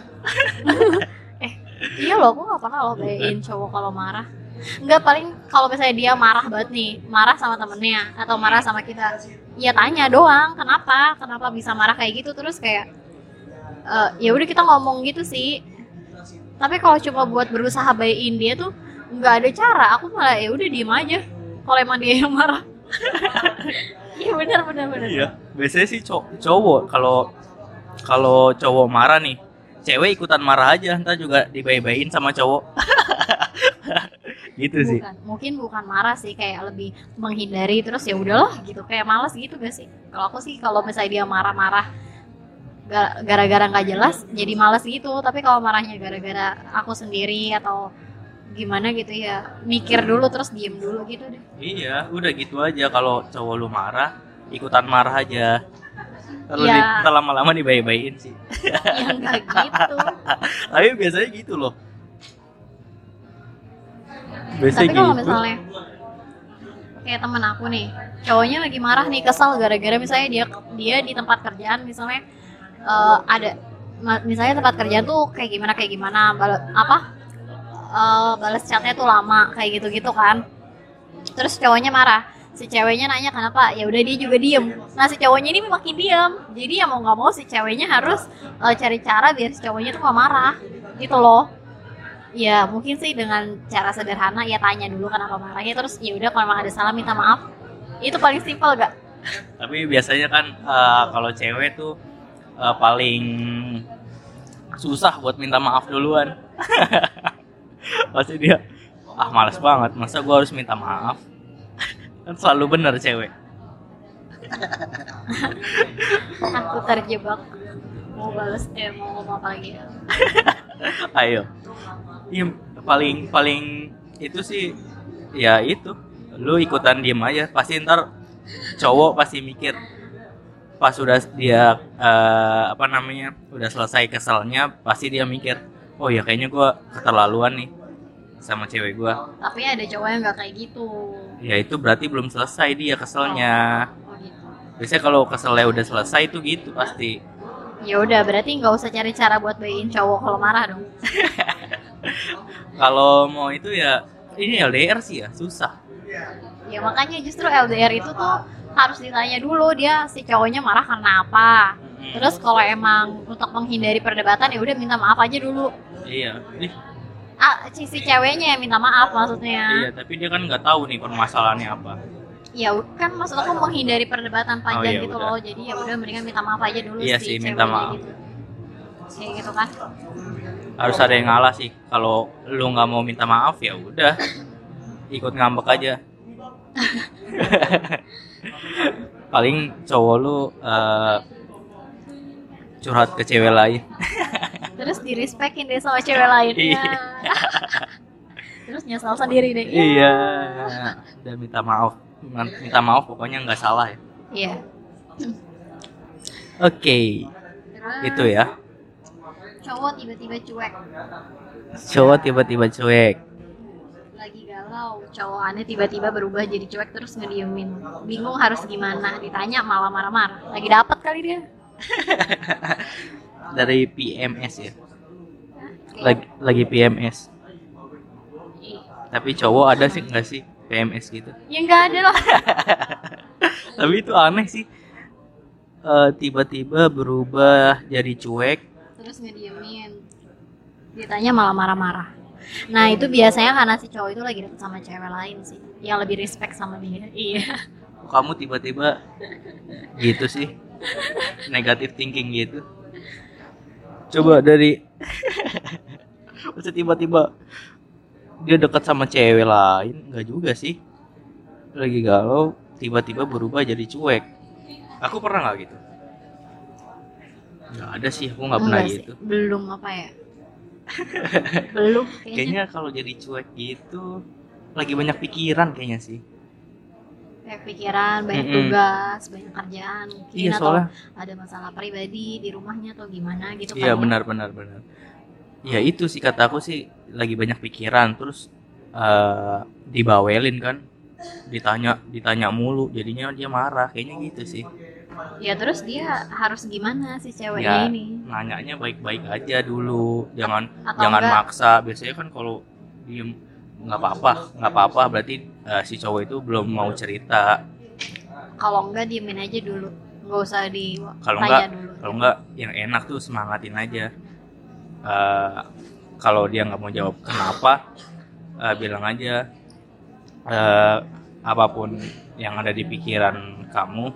[LAUGHS] eh, iya loh, aku gak pernah loh bayain cowok kalau marah. Enggak paling kalau misalnya dia marah banget nih, marah sama temennya atau marah sama kita, ya tanya doang, kenapa, kenapa bisa marah kayak gitu terus kayak, eh, ya udah kita ngomong gitu sih. Tapi kalau cuma buat berusaha bayain dia tuh nggak ada cara, aku malah ya udah diem aja. Kalau emang dia yang marah. [LAUGHS] Iya benar benar benar. iya. Biasanya sih cow- cowok kalau kalau cowok marah nih cewek ikutan marah aja. Ntar juga dibaik-baikin sama cowok. [LAUGHS] Gitu sih. Bukan mungkin bukan marah sih. Kayak lebih menghindari terus ya udahlah gitu. Kayak malas gitu gak sih? Kalau aku sih kalau misalnya dia marah-marah ga- gara-gara nggak jelas jadi malas gitu. Tapi kalau marahnya gara-gara aku sendiri atau gimana gitu ya mikir dulu terus diem dulu gitu deh. Iya udah gitu aja. Kalau cowok lu marah ikutan marah aja. Terus Iya. di- lama-lama dibaik-baikin sih. [LAUGHS] Ya gitu. [LAUGHS] Tapi biasanya gitu loh. Tapi biasanya kalau gitu. misalnya kayak temen aku nih cowoknya lagi marah nih kesal gara-gara misalnya dia dia di tempat kerjaan misalnya eh, ada misalnya tempat kerjaan tuh kayak gimana kayak gimana apa eh, balas chatnya tuh lama kayak gitu-gitu kan. Terus cowoknya marah. Si ceweknya nanya kenapa? Ya udah dia juga diem. Nah si cowoknya ini makin diem. Jadi ya mau nggak mau si ceweknya harus uh, cari cara biar si cowoknya tuh gak marah. Gitu loh. Ya mungkin sih dengan cara sederhana ya tanya dulu kenapa marahnya. Terus ya udah kalau memang ada salah minta maaf. Itu paling simpel gak tapi biasanya kan uh, kalau cewek tuh uh, paling susah buat minta maaf duluan [LAUGHS] pasti dia ah malas banget. Masa gue harus minta maaf? Kan selalu benar cewek. Aku terjebak. Mau balas eh mau ngomong apa lagi ya? [LAUGHS] Ayo. Iya paling paling itu sih ya itu. Lu ikutan diem aja. Pasti ntar cowok pasti mikir pas sudah dia uh, apa namanya udah selesai keselnya pasti dia mikir oh ya kayaknya gue keterlaluan nih sama cewek gue tapi ada cowok yang nggak kayak gitu. Ya itu berarti belum selesai dia keselnya. Oh gitu. Biasanya kalau keselnya udah selesai itu gitu pasti. Ya udah berarti nggak usah cari cara buat bayin cowok kalau marah dong. [LAUGHS] Kalau mau itu ya ini LDR sih ya susah. Ya makanya justru LDR itu tuh harus ditanya dulu dia si cowoknya marah karena apa terus kalau emang untuk menghindari perdebatan ya udah minta maaf aja dulu. Iya Ih, ah si, si ceweknya yang minta maaf maksudnya. Iya tapi dia kan nggak tahu nih permasalahannya apa. Ya kan maksud aku menghindari perdebatan panjang iya, gitu udah. loh. Jadi ya udah mendingan minta maaf aja dulu Iya si sih, minta maaf. gitu. Kayak gitu kan. Harus ada yang ngalah sih. Kalau lu nggak mau minta maaf ya udah. Ikut ngambek aja. [LAUGHS] Paling cowok lu eh, curhat ke cewek lain. [LAUGHS] Terus di respectin deh sama cewek lainnya. Iya. [LAUGHS] terus nyesal sendiri deh. Iya. Dan minta maaf. Minta maaf pokoknya nggak salah ya. Iya. Oke. Terus? Itu ya. Cowok tiba-tiba cuek. Cowok tiba-tiba cuek. Lagi galau. Cowok aneh tiba-tiba berubah jadi cuek terus ngediemin. Bingung harus gimana. Ditanya malah marah-marah. Lagi dapat kali dia [LAUGHS] dari PMS ya? Lagi lagi PMS tapi cowok ada sih nggak sih? PMS gitu. Ya nggak ada lah. [LAUGHS] Tapi itu aneh sih. Eh, tiba-tiba berubah jadi cuek. Terus ngediemin. Ditanya malah marah-marah. Nah itu biasanya karena si cowok itu lagi deket sama cewek lain sih. Yang lebih respect sama dia. Iya. Kamu tiba-tiba gitu sih [LAUGHS] negatif thinking gitu. Coba dari masa tiba-tiba dia dekat sama cewek lain nggak juga sih. Lagi galau tiba-tiba berubah jadi cuek. Aku pernah nggak gitu? Nggak ada sih aku nggak pernah sih, gitu. belum apa ya? Belum [LAUGHS] kayaknya kayaknya. kalau jadi cuek gitu lagi banyak pikiran kayaknya sih banyak pikiran banyak Mm-mm. tugas banyak kerjaan mungkin iya atau soalnya ada masalah pribadi di rumahnya atau gimana gitu Iya kan ya. benar benar benar. Ya itu sih kata aku sih lagi banyak pikiran terus eh dibawelin kan, ditanya ditanya mulu jadinya dia marah kayaknya gitu sih. ya terus dia harus gimana si Ya ceweknya ini nanyanya baik-baik aja dulu, jangan Atau jangan enggak- maksa. Biasanya kan kalau diem nggak apa-apa nggak apa-apa. Berarti eh, si cowok itu belum mau cerita. kalau enggak diemin aja dulu. Nggak usah Kalau ditanya enggak dulu. kalau enggak yang enak tuh semangatin aja. Eh, kalau dia nggak mau jawab kenapa eh, bilang aja eh, apa pun yang ada di pikiran kamu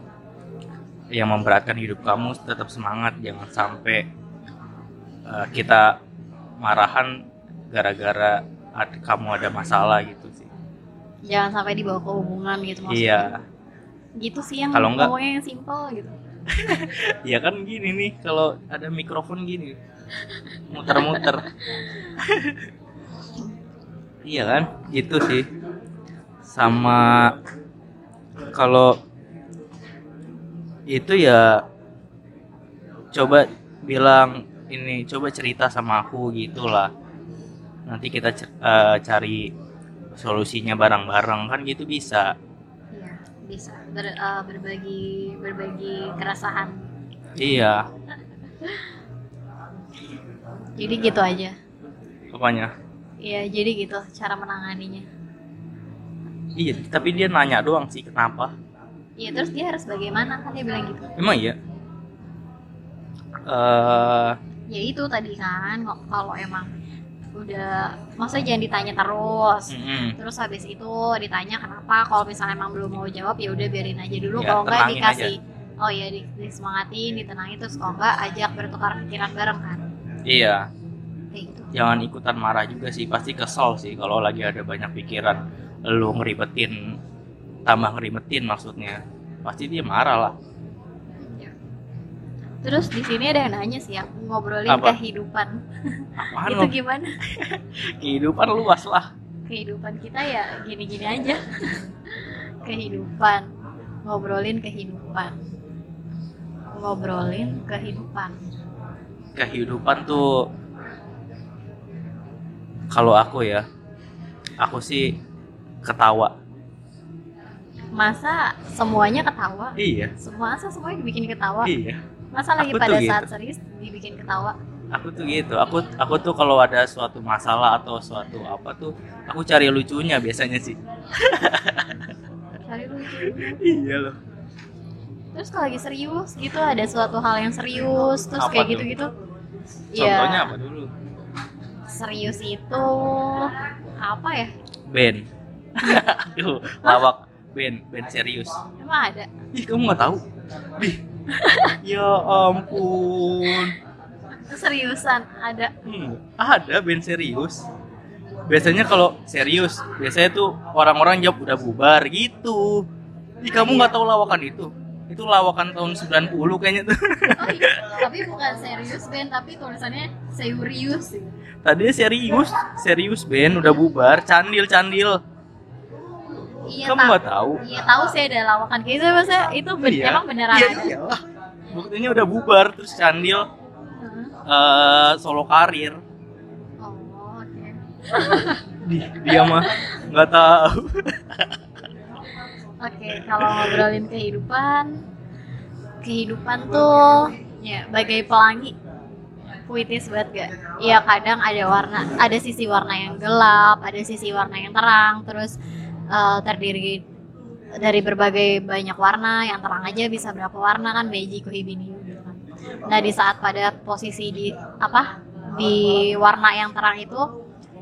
yang memberatkan hidup kamu tetap semangat. Jangan sampai eh, kita marahan gara-gara ad- kamu ada masalah gitu sih. Jangan sampai dibawa ke hubungan gitu maksudnya. Iya. Gitu sih yang Kalau enggak- yang simple gitu. [LAUGHS] Ya kan gini nih kalau ada mikrofon gini muter-muter. [LAUGHS] Iya kan? Gitu sih. Sama kalau itu ya coba bilang ini coba cerita sama aku gitulah nanti kita eh, cari solusinya bareng-bareng kan gitu bisa. Iya bisa. Ber- eh, berbagi berbagi keresahan. Iya. Jadi gitu aja. Apanya Iya, jadi gitu cara menanganinya. iya tapi dia nanya doang sih kenapa? Iya terus dia harus bagaimana? Kan dia bilang gitu. emang iya? Eh. Ya itu tadi kan kalau emang udah masa jangan ditanya terus. mm-mm. Terus habis itu ditanya kenapa kalau misalnya emang belum mau jawab ya udah biarin aja dulu. Ya, kalau enggak dikasih oh ya di, disemangatin ditenangin. Terus kalau enggak ajak bertukar pikiran bareng kan. Iya. Kayak gitu. Jangan ikutan marah juga sih pasti kesel sih kalau lagi ada banyak pikiran. Lu ngeribetin tambah ngeribetin maksudnya. Pasti dia marah lah terus di sini ada yang nanya sih aku ngobrolin Apa? kehidupan. Apaan itu gimana? [LAUGHS] Kehidupan luas lah. Kehidupan kita ya gini-gini aja. [LAUGHS] Kehidupan. Ngobrolin kehidupan. Ngobrolin kehidupan. Kehidupan tuh kalau aku ya aku sih ketawa. Masa semuanya ketawa? Iya. Semua masa semuanya dibikin ketawa? Iya masa lagi Aku pada gitu. saat serius dibikin ketawa? Aku tuh gitu. Aku aku tuh kalau ada suatu masalah atau suatu apa tuh aku cari lucunya biasanya sih. [LAUGHS] Cari lucu iya loh. Terus kalau lagi serius gitu ada suatu hal yang serius terus Apa kayak tuh? gitu-gitu contohnya ya apa dulu? Serius itu apa ya? Band [LAUGHS] aduh lawak. Band band serius. Emang ada? Ih kamu nggak tahu? Ih ya ampun seriusan ada Hmm, ada band serius. Biasanya kalau serius, biasanya tuh orang-orang jawab udah bubar gitu. Ih, kamu nggak tahu lawakan itu? Itu lawakan tahun 90 kayaknya tuh. oh iya tapi bukan serius band tapi tulisannya serius Tadinya serius, serius band udah bubar, candil-candil. Iya kamu nggak tahu? iya tahu sih ada lawakan kayak gitu masa itu ben- Iya. emang beneran Iya, ada iyalah. Buktinya udah bubar terus candil Heeh. eh, solo karir. oh oke Di, dia mah nggak tahu. [LAUGHS] Oke, kalau ngobrolin kehidupan, kehidupan tuh ya bagai pelangi puitis banget gak? Iya kadang ada warna, ada sisi warna yang gelap, ada sisi warna yang terang, terus eh, terdiri dari berbagai banyak warna, yang terang aja bisa berapa warna kan Beiji Kuhibini gitu kan. Nah di saat pada posisi di apa di warna yang terang itu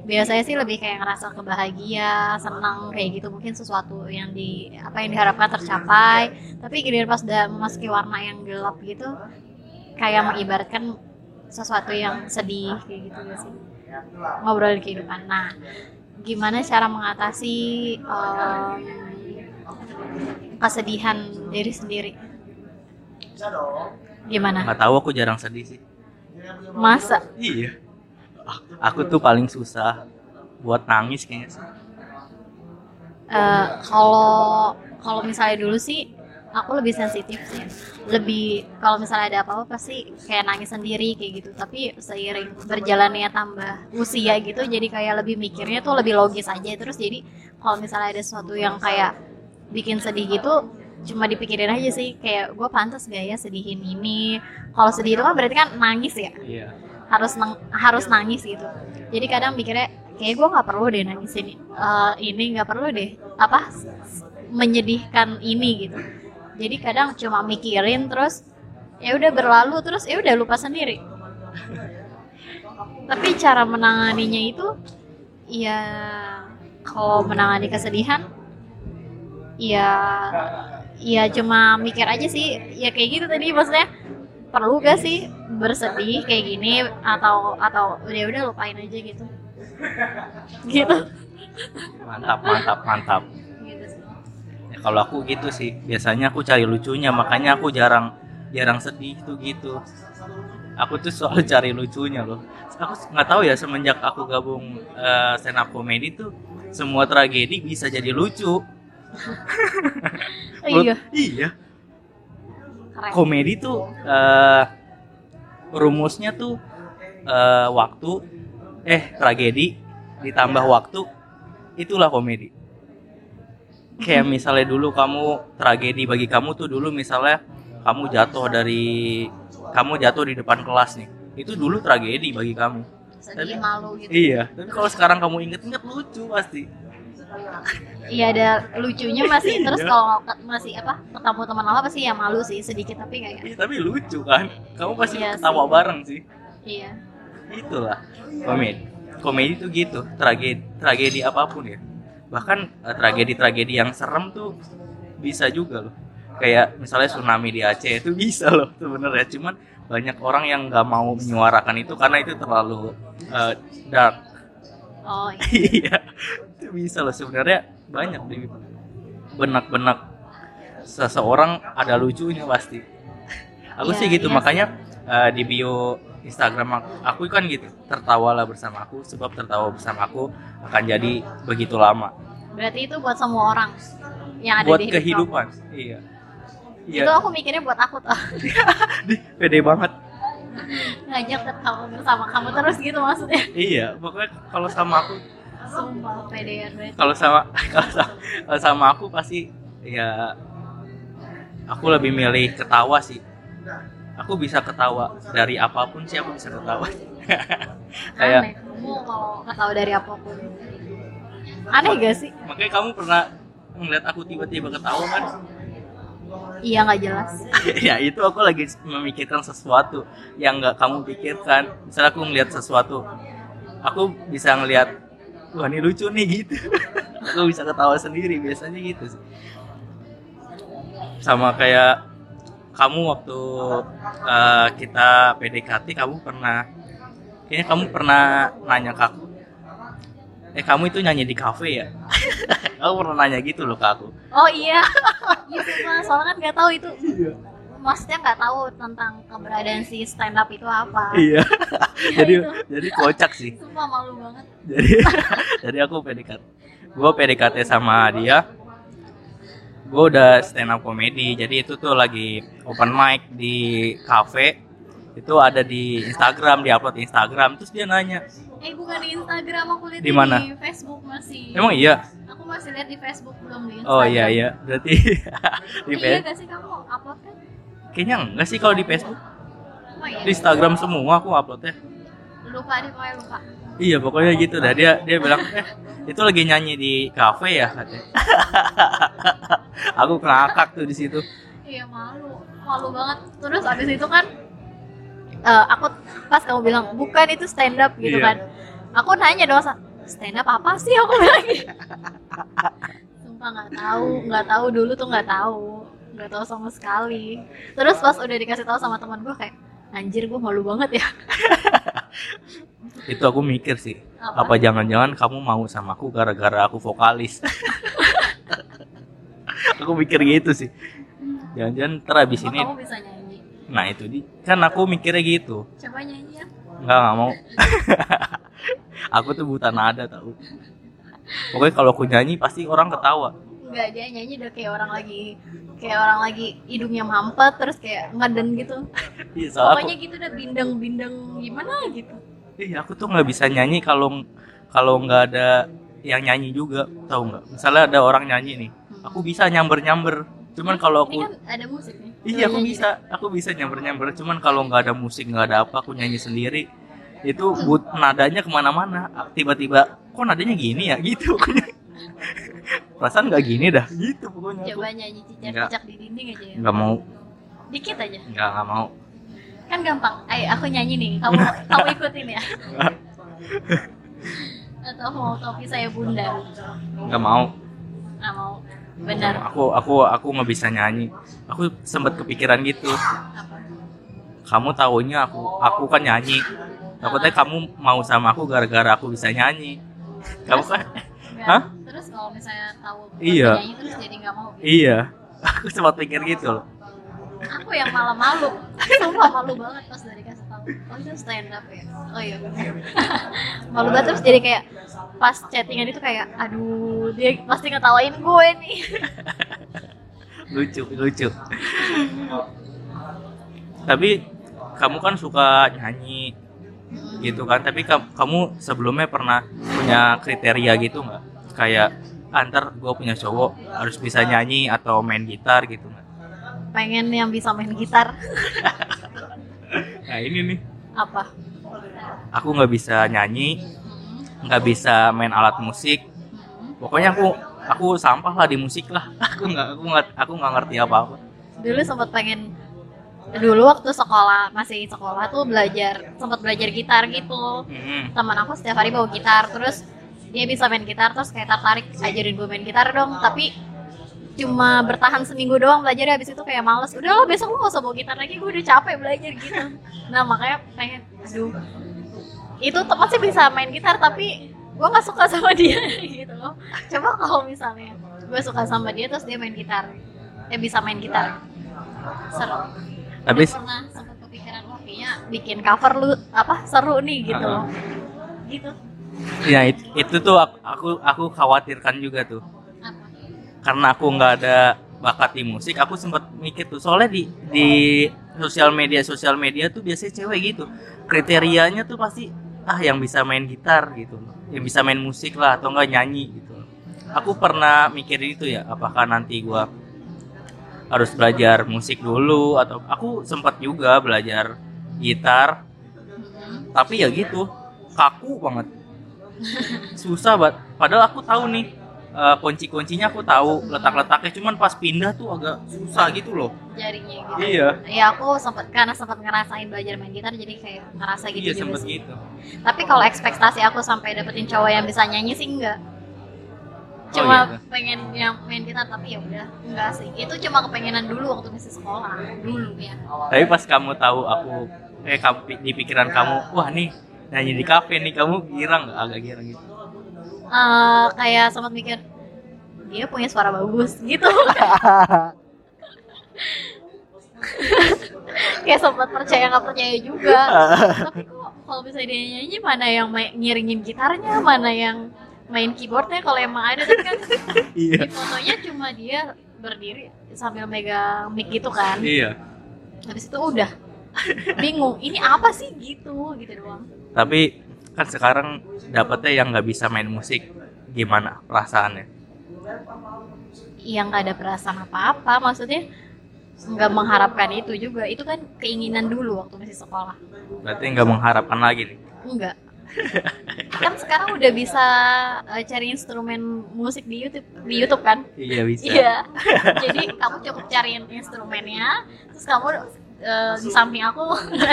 biasanya sih lebih kayak ngerasa kebahagia, senang kayak gitu mungkin sesuatu yang di apa yang diharapkan tercapai. Tapi giliran pas udah memasuki warna yang gelap gitu kayak mengibaratkan sesuatu yang sedih kayak gitu gak sih. Ngobrol kehidupan. Nah, gimana cara mengatasi em, kesedihan diri sendiri? Gimana? Nggak tahu aku jarang sedih sih. Masa? Iya. Aku tuh paling susah buat nangis kayaknya sih. Eh, kalau kalau misalnya dulu sih aku lebih sensitif sih. Lebih kalau misalnya ada apa-apa pasti kayak nangis sendiri kayak gitu. Tapi seiring berjalannya tambah usia gitu jadi kayak lebih mikirnya tuh lebih logis aja. Terus jadi kalau misalnya ada sesuatu yang kayak bikin sedih gitu cuma dipikirin aja sih. Kayak gue pantas gak ya sedihin ini? Kalau sedih itu kan berarti kan nangis ya? Iya. harus nang- harus nangis gitu. Jadi kadang mikirnya kayak gue nggak perlu deh nangis ini Eh, ini nggak perlu deh apa menyedihkan ini gitu jadi kadang cuma mikirin terus ya udah berlalu terus ya udah lupa sendiri. [LAUGHS] Tapi cara menanganinya itu ya kalau menangani kesedihan ya ya cuma mikir aja sih. Ya kayak gitu tadi maksudnya perlu gak sih bersedih kayak gini atau atau udah udah lupain aja gitu. Gitu. Mantap, mantap, mantap. Ya, kalau aku gitu sih, biasanya aku cari lucunya, makanya aku jarang jarang sedih tuh gitu. Aku tuh selalu [LAUGHS] cari lucunya loh. Aku nggak tahu ya semenjak aku gabung eh, stand up comedy tuh semua tragedi bisa jadi lucu. [LAUGHS] oh, iya Iya. keren Komedi tuh eh, rumusnya tuh eh, waktu eh tragedi ditambah waktu itulah komedi. Kayak misalnya dulu kamu tragedi bagi kamu tuh dulu misalnya kamu jatuh dari kamu jatuh di depan kelas nih. Itu dulu tragedi bagi kamu. sedih malu gitu Iya, tapi kalau sekarang kamu inget-inget lucu pasti. Iya ada lucunya masih [LAUGHS] terus Iya. kalau masih apa ketemu teman lama pasti ya malu sih sedikit tapi kayak Ih, tapi lucu kan kamu pasti Iya ketawa sih. bareng sih iya itulah komedi komedi itu gitu tragedi tragedi apa pun ya bahkan tragedi tragedi yang serem tuh bisa juga loh. Kayak misalnya tsunami di Aceh itu bisa loh sebenarnya. Cuman banyak orang yang nggak mau menyuarakan itu karena itu terlalu eh, dark. Oh iya. [LAUGHS] iya. Itu bisa loh sebenarnya. Banyak di benak-benak seseorang ada lucunya pasti. Aku Iya, sih gitu. iya makanya eh, di bio Instagram aku, aku kan gitu tertawalah bersama aku. Sebab tertawa bersama aku akan jadi begitu lama. Berarti itu buat semua orang yang ada buat di hidup kehidupan iya. Kamu. iya. Itu aku mikirnya buat aku tuh. [LAUGHS] Pede banget. Ngajak ketawa bersama kamu terus gitu maksudnya. Iya pokoknya kalau sama aku sumpah pedean banget kalau sama [LAUGHS] kalau sama, kalau sama aku pasti ya aku lebih milih ketawa sih aku bisa ketawa dari apa pun sih aku bisa ketawa. [LAUGHS] Kayak aneh kamu kalau ketawa dari apa pun. Aneh gak sih? makanya kamu pernah ngeliat aku tiba-tiba ketawa kan? Iya nggak jelas. [LAUGHS] Ya itu aku lagi memikirkan sesuatu yang nggak kamu pikirkan. Misalnya aku ngeliat sesuatu aku bisa ngeliat wah ini lucu nih [LAUGHS] gitu. Aku bisa ketawa sendiri biasanya gitu sih. Sama kayak kamu waktu eh, kita PDKT kamu pernah kayaknya kamu pernah nanya ke aku. Eh kamu itu nyanyi di kafe ya? [LAUGHS] Aku pernah nanya gitu loh ke aku. Oh iya. [LAUGHS] Iya sumpah soalnya kan nggak tahu itu. Maksudnya nggak tahu tentang keberadaan si stand up itu apa. Iya. [LAUGHS] Jadi itu. jadi kocak sih. Sumpah malu banget. Jadi jadi aku PDKT gue PDKT sama dia gue udah stand up comedy jadi itu tuh lagi open mic di cafe. Itu ada di Instagram di upload Instagram. Terus dia nanya eh bukan di Instagram aku lihat Di mana? di Facebook masih. Emang iya? Aku masih lihat di Facebook belum di Instagram oh iya iya. Berarti [LAUGHS] di iya Facebook gak sih kamu upload kan? Kayaknya enggak sih kalau di Facebook. Oh iya. Di Instagram semua aku uploadnya. Lupa deh pokoknya lupa iya pokoknya gitu dah. Dia dia bilang eh itu lagi nyanyi di cafe ya? katanya. Aku kelakak tuh di situ. Iya malu. Malu banget. Terus abis itu kan eh, aku pas kamu bilang bukan itu stand up gitu Iya. kan. Aku nanya dong "Sa, stand up apa sih? Aku bilang gitu. Sumpah nggak tahu. Nggak tahu dulu tuh nggak tahu. Nggak tahu sama sekali. Terus pas udah dikasih tahu sama teman gue kayak anjir gue malu banget ya [LAUGHS] itu aku mikir sih. Apa? jangan-jangan kamu mau sama aku gara-gara aku vokalis? [LAUGHS] Aku mikir gitu sih. Jangan-jangan ntar abis Emang ini kamu bisa nyanyi? Nah itu di kan aku mikirnya gitu. Coba nyanyi ya. Nggak nggak mau. [LAUGHS] Aku tuh buta nada tau. Pokoknya kalau aku nyanyi pasti orang ketawa. Enggak, dia nyanyi udah kayak orang lagi kayak orang lagi hidungnya mampet terus kayak ngeden gitu. Iya soalnya aku pokoknya gitu udah bindeng-bindeng gimana gitu iya aku tuh nggak bisa nyanyi kalau kalau nggak ada yang nyanyi juga tahu nggak misalnya ada orang nyanyi nih aku bisa nyamber nyamber cuman kalau ini aku kan ada musik nih Iya aku bisa, aku bisa nyamber nyamber. Cuman kalau nggak ada musik nggak ada apa, aku nyanyi sendiri. Itu but nadanya ke mana-mana. Tiba-tiba, kok nadanya gini ya? [LAUGHS] Gitu. Perasaan nggak gini dah. Gitu pokoknya. Aku coba nyanyi cicak-cicak di dinding aja ya nggak mau, dikit aja nggak nggak mau. Kan gampang ayo aku nyanyi nih kamu [LAUGHS] kamu ikutin ya atau mau topi saya bunda Nggak mau. nggak mau benar Aku aku aku nggak bisa nyanyi. Aku sempat kepikiran gitu. apa Kamu taunya aku aku kan nyanyi. Takutnya kamu mau sama aku gara-gara aku bisa nyanyi. Kamu kan? Hah? terus kalau misalnya tahu Iya. nyanyi terus jadi nggak mau Iya. [LAUGHS] Aku sempat pikir gitu loh. Aku yang malah malu sumpah malu banget pas dari kasih tahu. Oh itu stand up ya? Oh iya bener. [LAUGHS] malu banget terus jadi kayak pas chattingan itu kayak aduh dia pasti ngetawain gue nih. [LAUGHS] Lucu lucu. Tapi kamu kan suka nyanyi gitu kan? Tapi ka- kamu sebelumnya pernah punya kriteria gitu nggak? Kayak antar gue punya cowok harus bisa nyanyi atau main gitar gitu pengen yang bisa main gitar. Nah ini nih. Apa? Aku nggak bisa nyanyi nggak bisa main alat musik. Pokoknya aku aku sampah lah di musik lah. [LAUGHS] Aku nggak aku nggak aku nggak ngerti apa apa dulu sempat pengen dulu waktu sekolah masih sekolah tuh belajar sempat belajar gitar gitu. Hmm. teman aku setiap hari bawa gitar terus dia bisa main gitar terus kayak tertarik ajarin gue main gitar dong. Tapi cuma bertahan seminggu doang belajar habis itu kayak males. Udah lo besok lo gak usah bawa gitar lagi gue udah capek belajar gitu. Nah makanya pengen aduh. Itu teman sih bisa main gitar tapi gue nggak suka sama [LAUGHS] dia gitu loh. Coba kalau misalnya gue suka sama dia terus dia main gitar. Dia bisa main gitar. Seru. Tapi pernah sempat kepikiran wah kayaknya bikin cover lu apa seru nih gitu Ah. loh. Gitu. Ya it- itu tuh aku aku, aku khawatirkan juga tuh karena aku nggak ada bakat di musik aku sempat mikir tuh. Soalnya di di sosial media sosial media tuh biasanya cewek gitu. Kriterianya tuh pasti ah yang bisa main gitar gitu. Yang bisa main musik lah atau enggak nyanyi gitu. Aku pernah mikir itu ya apakah nanti gua harus belajar musik dulu atau aku sempat juga belajar gitar. Tapi ya gitu kaku banget. [LAUGHS] Susah banget. Padahal aku tahu nih eh, kunci-kuncinya aku tahu letak-letaknya. Cuman pas pindah tuh agak susah gitu loh. Jarinya gitu. Iya. Ya aku sempat karena sempat ngerasain belajar main gitar jadi kayak ngerasa gitu iya juga sempet sih. gitu. Tapi kalau ekspektasi aku sampai dapetin cowok yang bisa nyanyi sih enggak. Oh, cuma gitu. pengen yang main gitar tapi ya udah enggak sih. Itu cuma kepengenan dulu waktu masih sekolah dulu ya. Tapi pas kamu tahu aku eh kamu di pikiran kamu wah nih nyanyi di kafe nih kamu girang. Nggak agak girang gitu Eh, kayak sempat mikir dia punya suara bagus gitu. [LAUGHS] Kayak sempat percaya nggak percaya juga. [LAUGHS] Tapi kok kalau bisa dia nyanyi mana yang main, ngiringin gitarnya mana yang main keyboardnya? Kalau emang ada tapi kan [LAUGHS] iya. di fotonya cuma dia berdiri sambil megang mic gitu kan. Iya. Habis itu udah bingung ini apa sih? Gitu gitu doang. Tapi kan sekarang dapetnya yang nggak bisa main musik. Gimana perasaannya? Yang nggak ada perasaan apa-apa. Maksudnya nggak mengharapkan itu juga. Itu kan keinginan dulu waktu masih sekolah. Berarti nggak mengharapkan lagi nih? Enggak [LAUGHS] kan sekarang udah bisa eh, cari instrumen musik di YouTube. Di YouTube kan? Iya bisa. Iya. [LAUGHS] Jadi kamu cukup cariin instrumennya terus kamu eh, di samping aku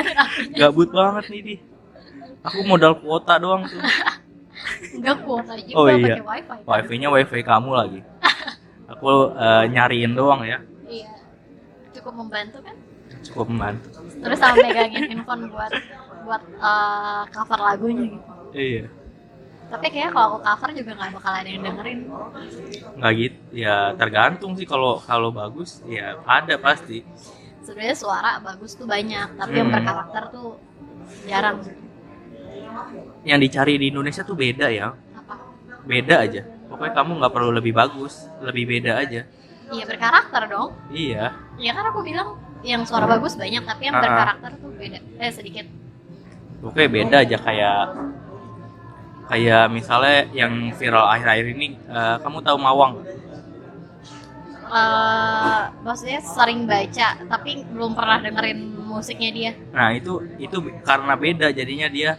[LAUGHS] gabut banget nih di aku modal kuota doang tuh. [LAUGHS] Enggak kuota juga Oh, iya. pakai wifi kan? wifi. Nya wifi kamu lagi. [LAUGHS] Aku eh, nyariin doang ya. Iya. Cukup membantu kan? Cukup membantu. Terus sama megangin handphone buat buat eh, cover lagunya gitu. Iya. Tapi kayaknya kalau aku cover juga nggak bakal ada yang dengerin. Nggak gitu ya tergantung sih kalau kalau bagus ya ada pasti. Sebenarnya suara bagus tuh banyak tapi yang Hmm. berkarakter tuh jarang yang dicari di Indonesia tuh beda ya. Beda aja. Pokoknya kamu nggak perlu lebih bagus lebih beda aja. Iya berkarakter dong. Iya. Ya kan aku bilang yang suara bagus banyak tapi yang berkarakter tuh beda eh sedikit. Pokoknya beda aja kayak kayak misalnya yang viral akhir-akhir ini eh, kamu tahu Mawang? Eh maksudnya sering baca tapi belum pernah dengerin musiknya dia. Nah itu itu karena beda jadinya dia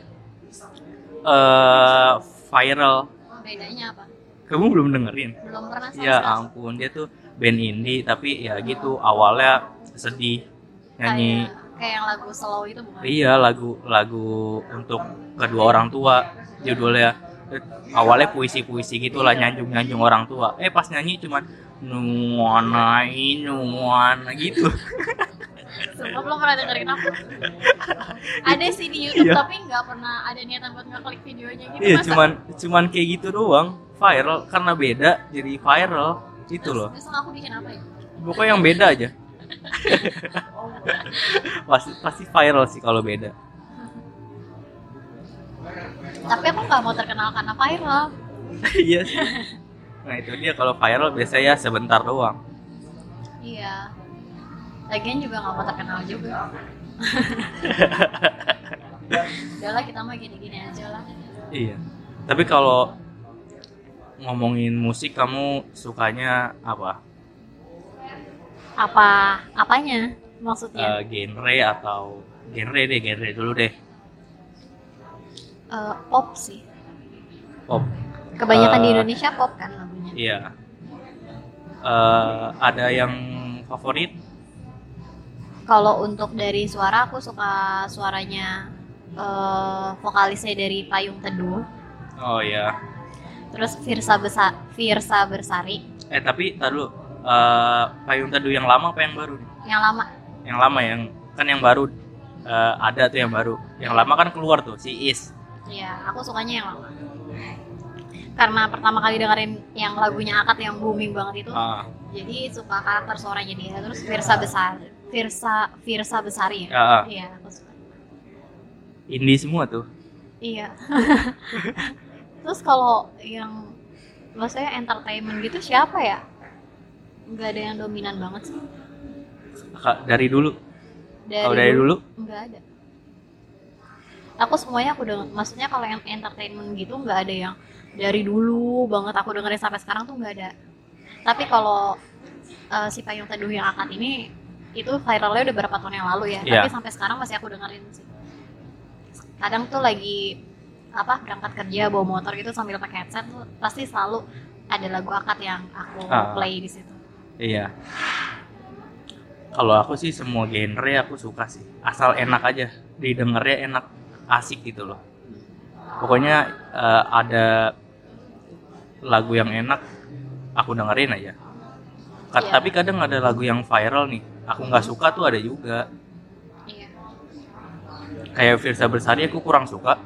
eh viral. Bedanya apa? Kamu belum dengerin? Belum pernah sama ya sekali. ampun dia tuh band indie tapi ya gitu awalnya sedih nyanyi. Kayak, kayak yang lagu slow itu bukan? Iya lagu lagu untuk kedua orang tua judulnya. Awalnya puisi-puisi gitulah nyanjung-nyanjung orang tua. Eh pas nyanyi cuman nuana nuana gitu [LAUGHS] Sumpah belum pernah dengerin apa [LAUGHS] ada sih di YouTube Iya. tapi nggak pernah ada niatan buat ngeklik videonya gitu. Iya masa- cuman cuman kayak gitu doang. Viral karena beda jadi viral. Itu Terus loh. besok aku bikin apa ya? Pokoknya yang beda aja. Pasti pasti viral sih kalau beda. Tapi aku nggak mau terkenal karena viral. [LAUGHS] Iya sih. Nah itu dia. Kalau viral biasanya sebentar doang. Iya lagian juga nggak mau terkenal juga [LAUGHS] udahlah kita mah gini-gini aja lah Iya. Tapi kalau ngomongin musik kamu sukanya apa? apa apanya maksudnya Eh, genre atau genre deh, genre dulu deh. Eh, pop sih Pop. Kebanyakan di Eh, Indonesia pop kan lagunya. Iya. Eh, ada yang favorit? Kalau untuk dari suara aku suka suaranya eh, vokalisnya dari Payung Teduh. Oh iya. Terus Firsa Besa Firsa Bersari Eh tapi tar dulu. Eh, payung teduh yang lama apa yang baru? nih? yang lama. Yang lama yang kan yang baru eh, ada tuh yang baru. Yang lama kan keluar tuh si Is. Iya, aku sukanya yang lama. Karena pertama kali dengerin yang lagunya Akad yang booming banget itu, Ah, jadi suka karakter suaranya dia. Terus Firsa Besar, Firsa Firsa Besari ya. ah. Iya, aku suka. indie semua tuh. Iya. [LAUGHS] Terus kalau yang maksudnya entertainment gitu siapa ya? Nggak ada yang dominan banget sih. Dari dulu. Dari, Kalau dari dulu? Nggak ada. Aku semuanya aku denger, maksudnya kalau yang entertainment gitu nggak ada yang dari dulu banget aku dengerin sampai sekarang tuh nggak ada. Tapi kalau eh, si Payung Teduh yang akad ini itu viralnya udah berapa tahun yang lalu ya. Iya. Tapi sampai sekarang masih aku dengerin sih. Kadang tuh lagi apa berangkat kerja bawa motor gitu sambil pakai headset tuh pasti selalu ada lagu akad yang aku Ah. play di situ. Iya. Kalau aku sih semua genre aku suka sih. Asal enak aja, didengarnya enak, asik gitu loh. Pokoknya eh, ada lagu yang enak, aku dengerin aja. Iya. Tapi kadang ada lagu yang viral nih, aku nggak suka tuh ada juga. Iya. Kayak Firsa Bersari aku kurang suka,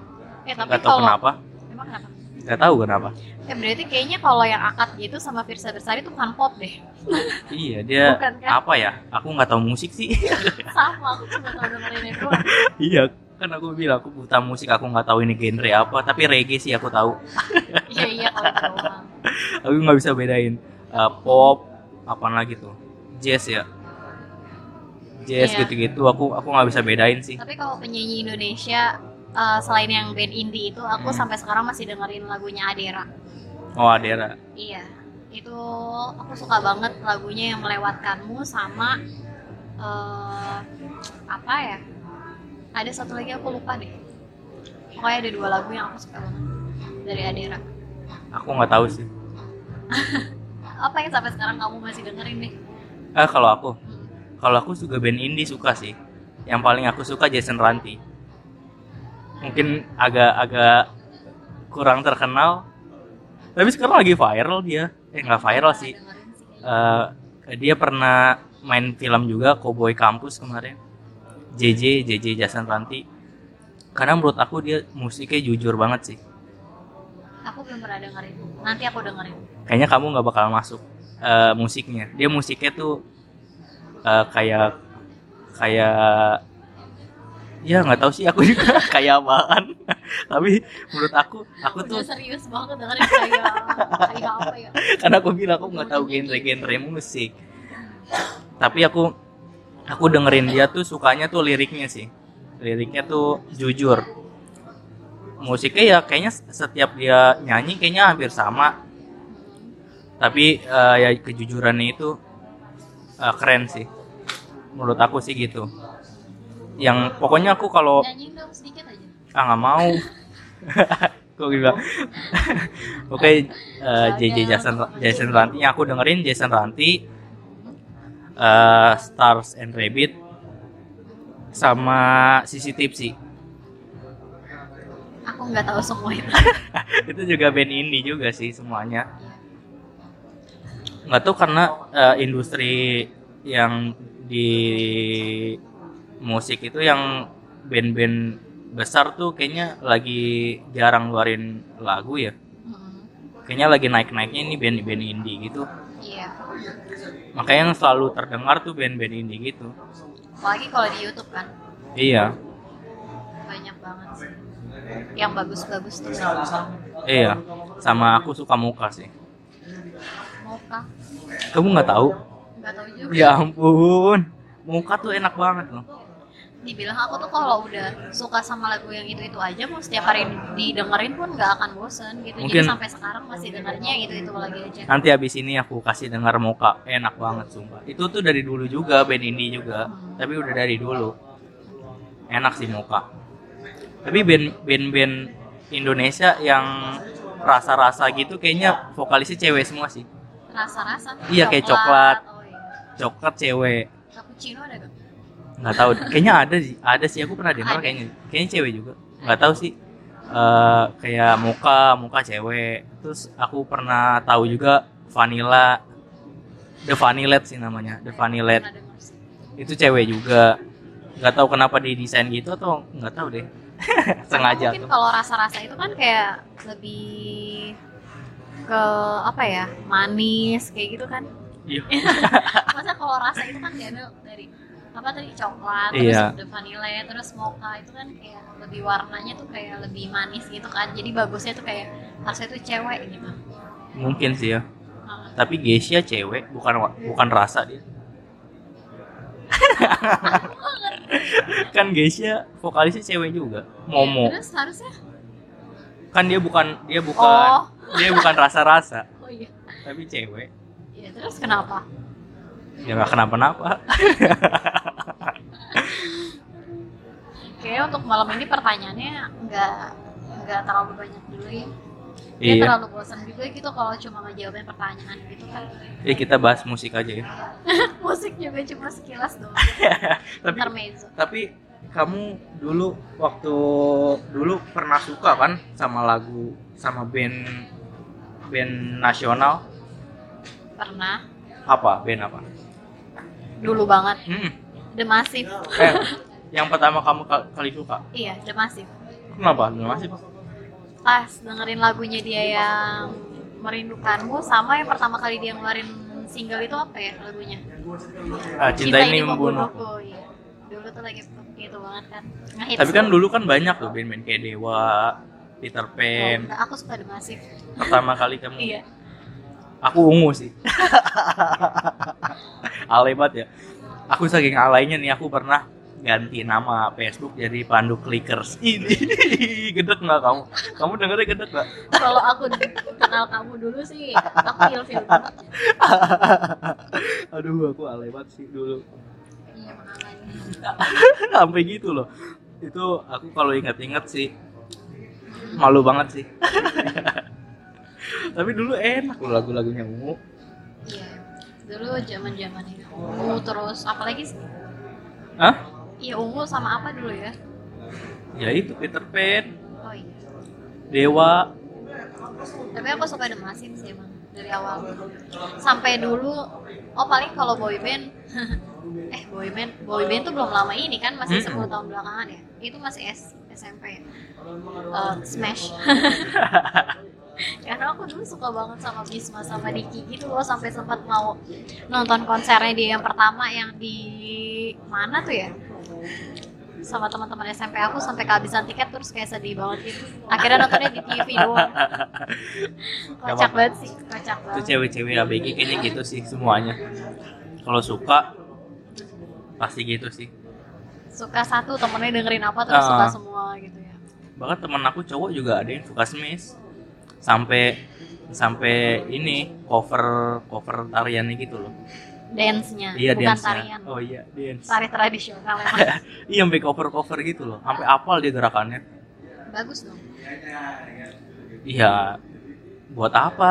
Eh tapi nggak tahu kalau kenapa, emang kenapa? nggak tahu kenapa. Eh berarti kayaknya kalau yang akad gitu sama Firsa Bersari tuh bukan pop deh. [LAUGHS] Iya dia Bukan kan? apa ya? Aku nggak tahu musik sih. [LAUGHS] Sama, aku cuma tau dengerin itu [LAUGHS] iya, kan aku bilang aku buta musik, aku nggak tahu ini genre apa. Tapi reggae sih aku tahu. Iya iya kalau itu doang. aku nggak bisa bedain Uh, pop apa lagi tuh jazz ya jazz Iya. gitu-gitu aku aku nggak bisa bedain sih Tapi kalau penyanyi Indonesia eh, selain yang band indie itu aku Hmm. sampai sekarang masih dengerin lagunya Adera. oh Adera Iya. Itu aku suka banget lagunya yang melewatkanmu sama eh apa ya? Ada satu lagi aku lupa deh. Pokoknya ada dua lagu yang aku suka banget dari Adera. aku nggak tahu sih [LAUGHS] Apa yang sampai sekarang kamu masih dengerin nih? eh kalau aku Hmm. Kalau aku juga band indie suka sih. Yang paling aku suka Jason Ranti mungkin agak-agak kurang terkenal. Tapi sekarang lagi viral dia. Eh nggak viral sih. Eh, dia pernah main film juga Cowboy Campus kemarin. JJ JJ Jason Ranti karena menurut aku dia musiknya jujur banget sih. Aku belum pernah dengerin. Nanti aku dengerin. kayaknya kamu nggak bakal masuk eh, musiknya. Dia musiknya tuh eh, kayak kayak ya nggak tahu sih aku juga [LAUGHS] kayak apaan. Tapi menurut aku aku tuh Udah serius banget dengerin kayak kayak apa ya? [LAUGHS] karena aku bilang aku nggak tahu genre-genre musik. Tapi aku aku dengerin dia tuh sukanya tuh liriknya sih. Liriknya tuh jujur. Musiknya ya kayaknya setiap dia nyanyi kayaknya hampir sama. Tapi eh, ya kejujurannya itu eh, keren sih. Menurut aku sih gitu. Yang pokoknya aku kalau ah nggak mau. [LAUGHS] Kok bilang [LAUGHS] oke eh, JJ Jason Jason Ranti. Yang aku dengerin Jason Ranti. Eh, Stars and Rabbit. Sama Sisi Tipsy Aku nggak tahu semua itu. [LAUGHS] itu juga band indie juga sih semuanya nggak tahu karena eh, industri yang di musik itu yang band-band besar tuh kayaknya lagi jarang ngeluarin lagu ya. Hmm, kayaknya lagi naik-naiknya ini band-band indie gitu. Iya. makanya yang selalu terdengar tuh band-band indie gitu. Apalagi kalau di YouTube kan. Iya. Banyak banget sih. Yang bagus-bagus tuh. iya. Sama aku suka muka sih Moka. kamu nggak tahu Nggak tahu juga. ya ampun muka tuh enak banget loh Dibilang aku tuh kalau udah suka sama lagu yang itu-itu aja mau setiap hari didengerin pun nggak akan bosen gitu. Mungkin- Jadi sampai sekarang masih dengernya itu-itu lagi aja. nanti abis ini aku kasih dengar muka enak banget sumpah itu tuh dari dulu juga band indie juga tapi udah dari dulu enak sih muka tapi band band band Indonesia yang rasa-rasa gitu kayaknya vokalisnya cewek semua sih rasa-rasa. Iya, kayak coklat. oh iya coklat cewek. Cappuccino ada gak nggak tahu. Kayaknya ada sih. Ada sih. Aku pernah dengar kayaknya. Kayaknya cewek juga. Nggak tahu sih. Eh kayak muka muka cewek. Terus aku pernah tahu juga vanilla. The vanillet sih namanya. The vanillet sih. itu cewek juga. Nggak tahu kenapa didesain gitu atau nggak tahu deh. [LAUGHS] Sengaja mungkin kalau rasa-rasa itu kan kayak lebih ke apa ya manis kayak gitu kan? Iya. [LAUGHS] masa kalau rasa itu kan diambil dari apa tadi coklat Iya. terus the vanilla terus mocha itu kan kayak lebih warnanya tuh kayak lebih manis gitu kan? Jadi bagusnya tuh kayak harusnya tuh cewek gitu. Mungkin sih ya. Ah, tapi Geisha cewek bukan bukan rasa dia. [LAUGHS] Kan Geisha vokalisnya cewek juga Momo. Terus harusnya? Kan dia bukan dia bukan oh dia bukan rasa-rasa. Oh iya. Tapi cewek. Ya terus kenapa? Ya nggak kenapa-napa. Kayaknya untuk malam ini pertanyaannya nggak nggak terlalu banyak dulu ya. Dia iya. terlalu bosan juga gitu kalau cuma ngejawabin pertanyaan gitu kan. Ya kita bahas musik aja ya. [LAUGHS] Musik juga cuma sekilas doang. [LAUGHS] Tapi intermezzo. tapi kamu dulu waktu dulu pernah suka kan sama lagu sama band band nasional? Pernah. Apa? Band apa? Dulu banget. Hmm. The Massive. Eh, [LAUGHS] yang pertama kamu ka- kali suka? Iya The Massive. Kenapa masih pas dengerin lagunya dia yang merindukanmu sama yang pertama kali dia ngeluarin single itu apa ya lagunya? Ah, cinta, ini membunuh. Membunuhku. Iya. Dulu tuh lagi gitu banget kan. Ngehits tapi kan dulu kan banyak tuh band-band kayak Dewa Peter Oh, Pan. enggak, aku suka The Massive. Pertama kali kamu. Iya. Aku ungu sih. [LAUGHS] Alay banget ya. Aku saking alaynya nih aku pernah ganti nama Facebook jadi Pandu Clickers. Ini [LAUGHS] gedek nggak kamu? Kamu dengernya gedek nggak? Kalau aku kenal kamu dulu sih aku ilfil [LAUGHS] aduh aku alay banget sih dulu. Iya sampai gitu loh. Itu aku kalau ingat-ingat sih malu banget sih. [LAUGHS] Tapi dulu enak loh lagu-lagunya ungu iya dulu zaman zaman ini ungu terus apalagi sih? Hah? iya ungu sama apa dulu ya? Ya itu Peter Pan. Oh iya. Dewa. Tapi aku suka The Massive sih emang dari awal. Sampai dulu oh paling kalau boy band. [LAUGHS] Eh boy band boy band tuh belum lama ini kan masih Mm-mm. 10 tahun belakangan ya? Itu masih S, SMP ya Eh, Smash. [LAUGHS] Karena aku dulu suka banget sama Bisma sama Diki gitu loh sampai sempat mau nonton konsernya dia yang pertama yang di mana tuh ya? Sama teman-teman SMP aku sampai kehabisan tiket terus kayak sedih banget gitu. Akhirnya nontonnya di TV [LAUGHS] doang. Kocak banget sih kocak itu banget. cewek-cewek ABG kayaknya gitu sih semuanya. Kalau suka pasti gitu sih. Suka satu temennya dengerin apa terus Ah. suka semua. gitu ya bahkan teman aku cowok juga ada yang suka smash sampai sampai ini cover cover tariannya gitu loh. Dance-nya iya bukan dance tarian. Oh iya dance. Tari tradisional [LAUGHS] iya sampai cover cover gitu loh. Sampai apal dia gerakannya. Bagus dong. Iya. Buat apa?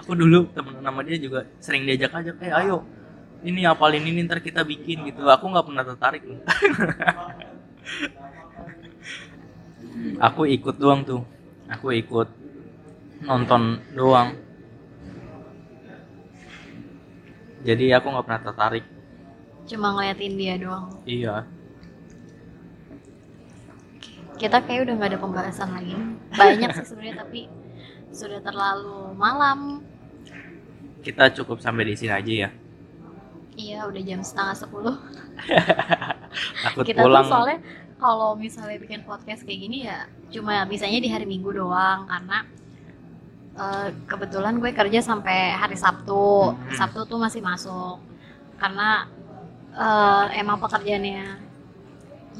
Aku dulu temen nama dia juga sering diajak ajak eh ayo ini apalin ini ntar kita bikin gitu. Aku nggak pernah tertarik loh. [LAUGHS] aku ikut doang tuh. Aku ikut nonton doang. Jadi aku nggak pernah tertarik. Cuma ngeliatin dia doang. Iya. Kita kayak udah nggak ada pembahasan lagi. Banyak sih sebenarnya tapi sudah terlalu malam. Kita cukup sampai di sini aja ya. Iya udah jam setengah sepuluh. [LAUGHS] Kita pulang. tuh soalnya kalau misalnya bikin podcast kayak gini ya cuma bisanya di hari minggu doang karena eh, kebetulan gue kerja sampai hari Sabtu. Hmm. Sabtu tuh masih masuk. Karena eh, emang pekerjaannya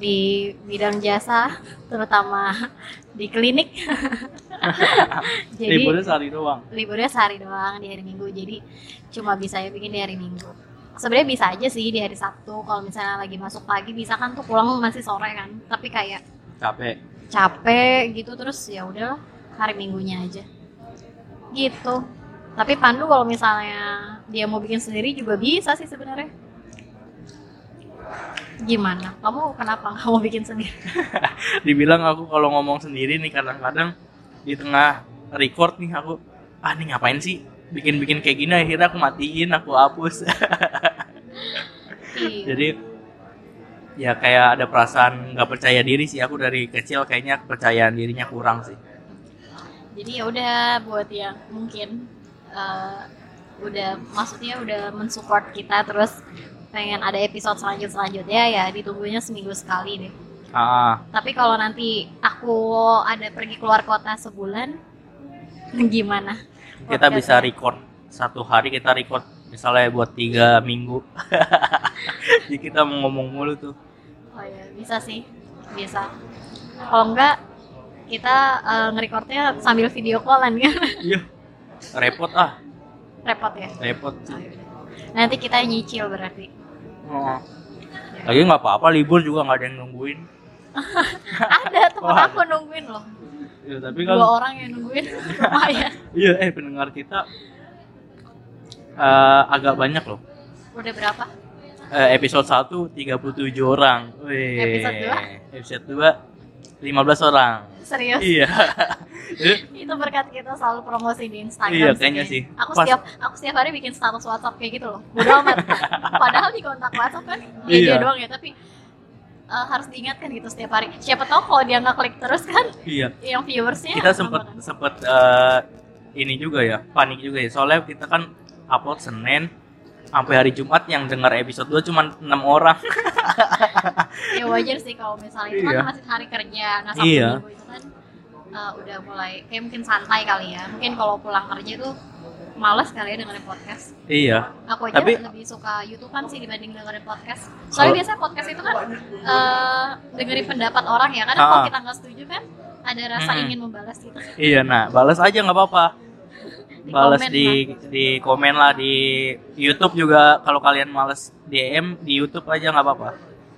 di bidang jasa terutama di klinik. [LAUGHS] Jadi liburnya sehari doang? liburnya sehari doang di hari Minggu. Jadi cuma bisa ya bikin di hari Minggu sebenarnya bisa aja sih di hari Sabtu kalau misalnya lagi masuk pagi bisa kan tuh pulang masih sore kan tapi kayak capek. capek gitu terus ya udahlah hari Minggunya aja. Gitu. Tapi Pandu kalau misalnya dia mau bikin sendiri juga bisa sih sebenarnya. Gimana? Kamu kenapa nggak mau bikin sendiri? [LAUGHS] Dibilang aku kalau ngomong sendiri nih kadang-kadang di tengah record nih aku ah nih ngapain sih? Bikin-bikin kayak gini akhirnya aku matiin aku hapus [LAUGHS] Iya. jadi ya kayak ada perasaan nggak percaya diri sih. Aku dari kecil kayaknya kepercayaan dirinya kurang sih. Jadi ya udah buat yang mungkin eh, udah maksudnya udah mensupport kita terus pengen ada episode selanjut selanjutnya ya ditunggunya seminggu sekali deh. Ah. Tapi kalau nanti aku ada pergi keluar kota sebulan [LAUGHS] gimana? Kita bisa record satu hari kita record misalnya buat tiga minggu. [LAUGHS] Jadi kita mau ngomong mulu tuh. Oh ya bisa sih bisa. Kalau enggak kita eh, nge-recordnya sambil video callan kan? [LAUGHS] Iya. Repot ah. Repot ya? Repot. Oh, yaudah. nanti kita nyicil berarti. Oh. lagi nggak apa-apa libur juga nggak ada yang nungguin. [LAUGHS] Ada teman aku nungguin loh. Ya, tapi kan dua orang yang nungguin. Lumayan. Iya eh pendengar kita eh, agak banyak loh. Udah berapa? Eh, episode 1 37 orang. Wih. Episode dua? episode 2 15 orang. Serius? Iya. [LAUGHS] Itu berkat kita selalu promosi di Instagram Iya, kayaknya sih. aku Pas- setiap aku setiap hari bikin status WhatsApp kayak gitu loh. Udah amat. [LAUGHS] Padahal di kontak WhatsApp kan dia, Iya. dia doang ya tapi eh, harus diingatkan gitu setiap hari. Siapa tahu kalau dia nggak klik terus kan iya. yang viewersnya kita kan. sempet eh, ini juga ya panik juga ya. Soalnya kita kan upload Senin sampai hari Jumat yang dengar episode 2 cuma enam orang [LAUGHS] ya wajar sih kalau misalnya itu Iya. kan masih hari kerja nah Sabtu Iya. Minggu itu kan eh, udah mulai kayak mungkin santai kali ya mungkin kalau pulang kerja tuh males kali ya dengerin podcast iya aku aja Tapi- lebih suka YouTubean sih dibanding dengerin podcast soalnya Kalau- biasanya podcast itu kan eh, dengerin pendapat orang ya kadang kalau Ah. kita nggak setuju kan ada rasa Mm-mm. ingin membalas gitu iya nah balas aja nggak apa-apa balas di di komen lah di YouTube juga kalau kalian males DM di YouTube aja nggak apa-apa.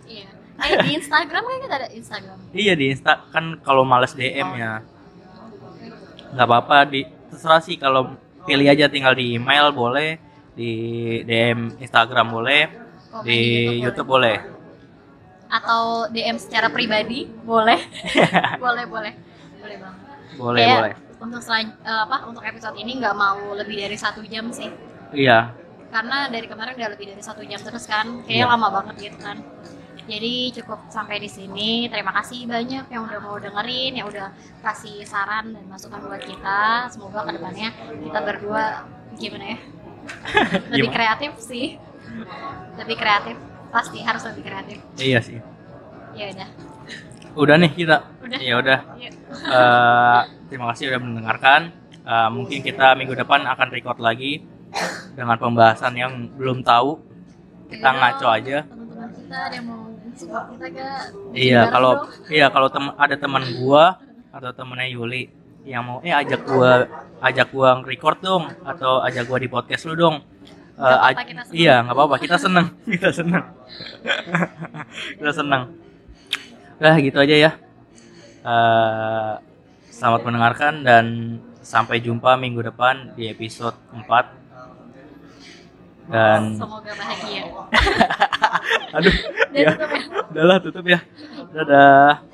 Iya. Eh di Instagram kan kita ada Instagram. Iya di Insta kan kalau males DM ya. Nggak apa-apa di terserah sih kalau pilih aja tinggal di email boleh di DM Instagram boleh Komen di YouTube boleh. Atau DM secara pribadi boleh. [LAUGHS] Boleh boleh. Boleh banget. Boleh Kayak boleh untuk selan- eh, apa untuk episode ini nggak mau lebih dari satu jam sih. Iya. Karena dari kemarin udah lebih dari satu jam terus kan kayaknya Iya. lama banget gitu kan. Jadi cukup sampai di sini. Terima kasih banyak yang udah mau dengerin yang udah kasih saran dan masukan buat kita. Semoga ke depannya kita berdua gimana ya? [LAUGHS] Lebih Gimana? kreatif sih. Lebih kreatif. Pasti harus lebih kreatif. Iya sih. Ya udah. Udah nih kita. Udah. ya udah. Eh, terima kasih udah mendengarkan Eh, mungkin kita minggu depan akan record lagi dengan pembahasan yang belum tahu kita Ayo ngaco aja teman-teman kita ada yang mau support kita gak Iya, kalau iya kalau tem- ada teman gua atau temennya Yuli yang mau eh ajak gua ajak gua record dong atau ajak gua di podcast lu dong. Eh, Nggak apa-apa, aj- kita iya, nggak apa-apa, kita seneng, [LAUGHS] kita seneng. [LAUGHS] kita seneng. Udah gitu aja ya. Eh, selamat mendengarkan dan sampai jumpa minggu depan di episode 4. Dan semoga bahagia [LAUGHS] aduh, dan ya, tutup ya udahlah tutup ya. Dadah.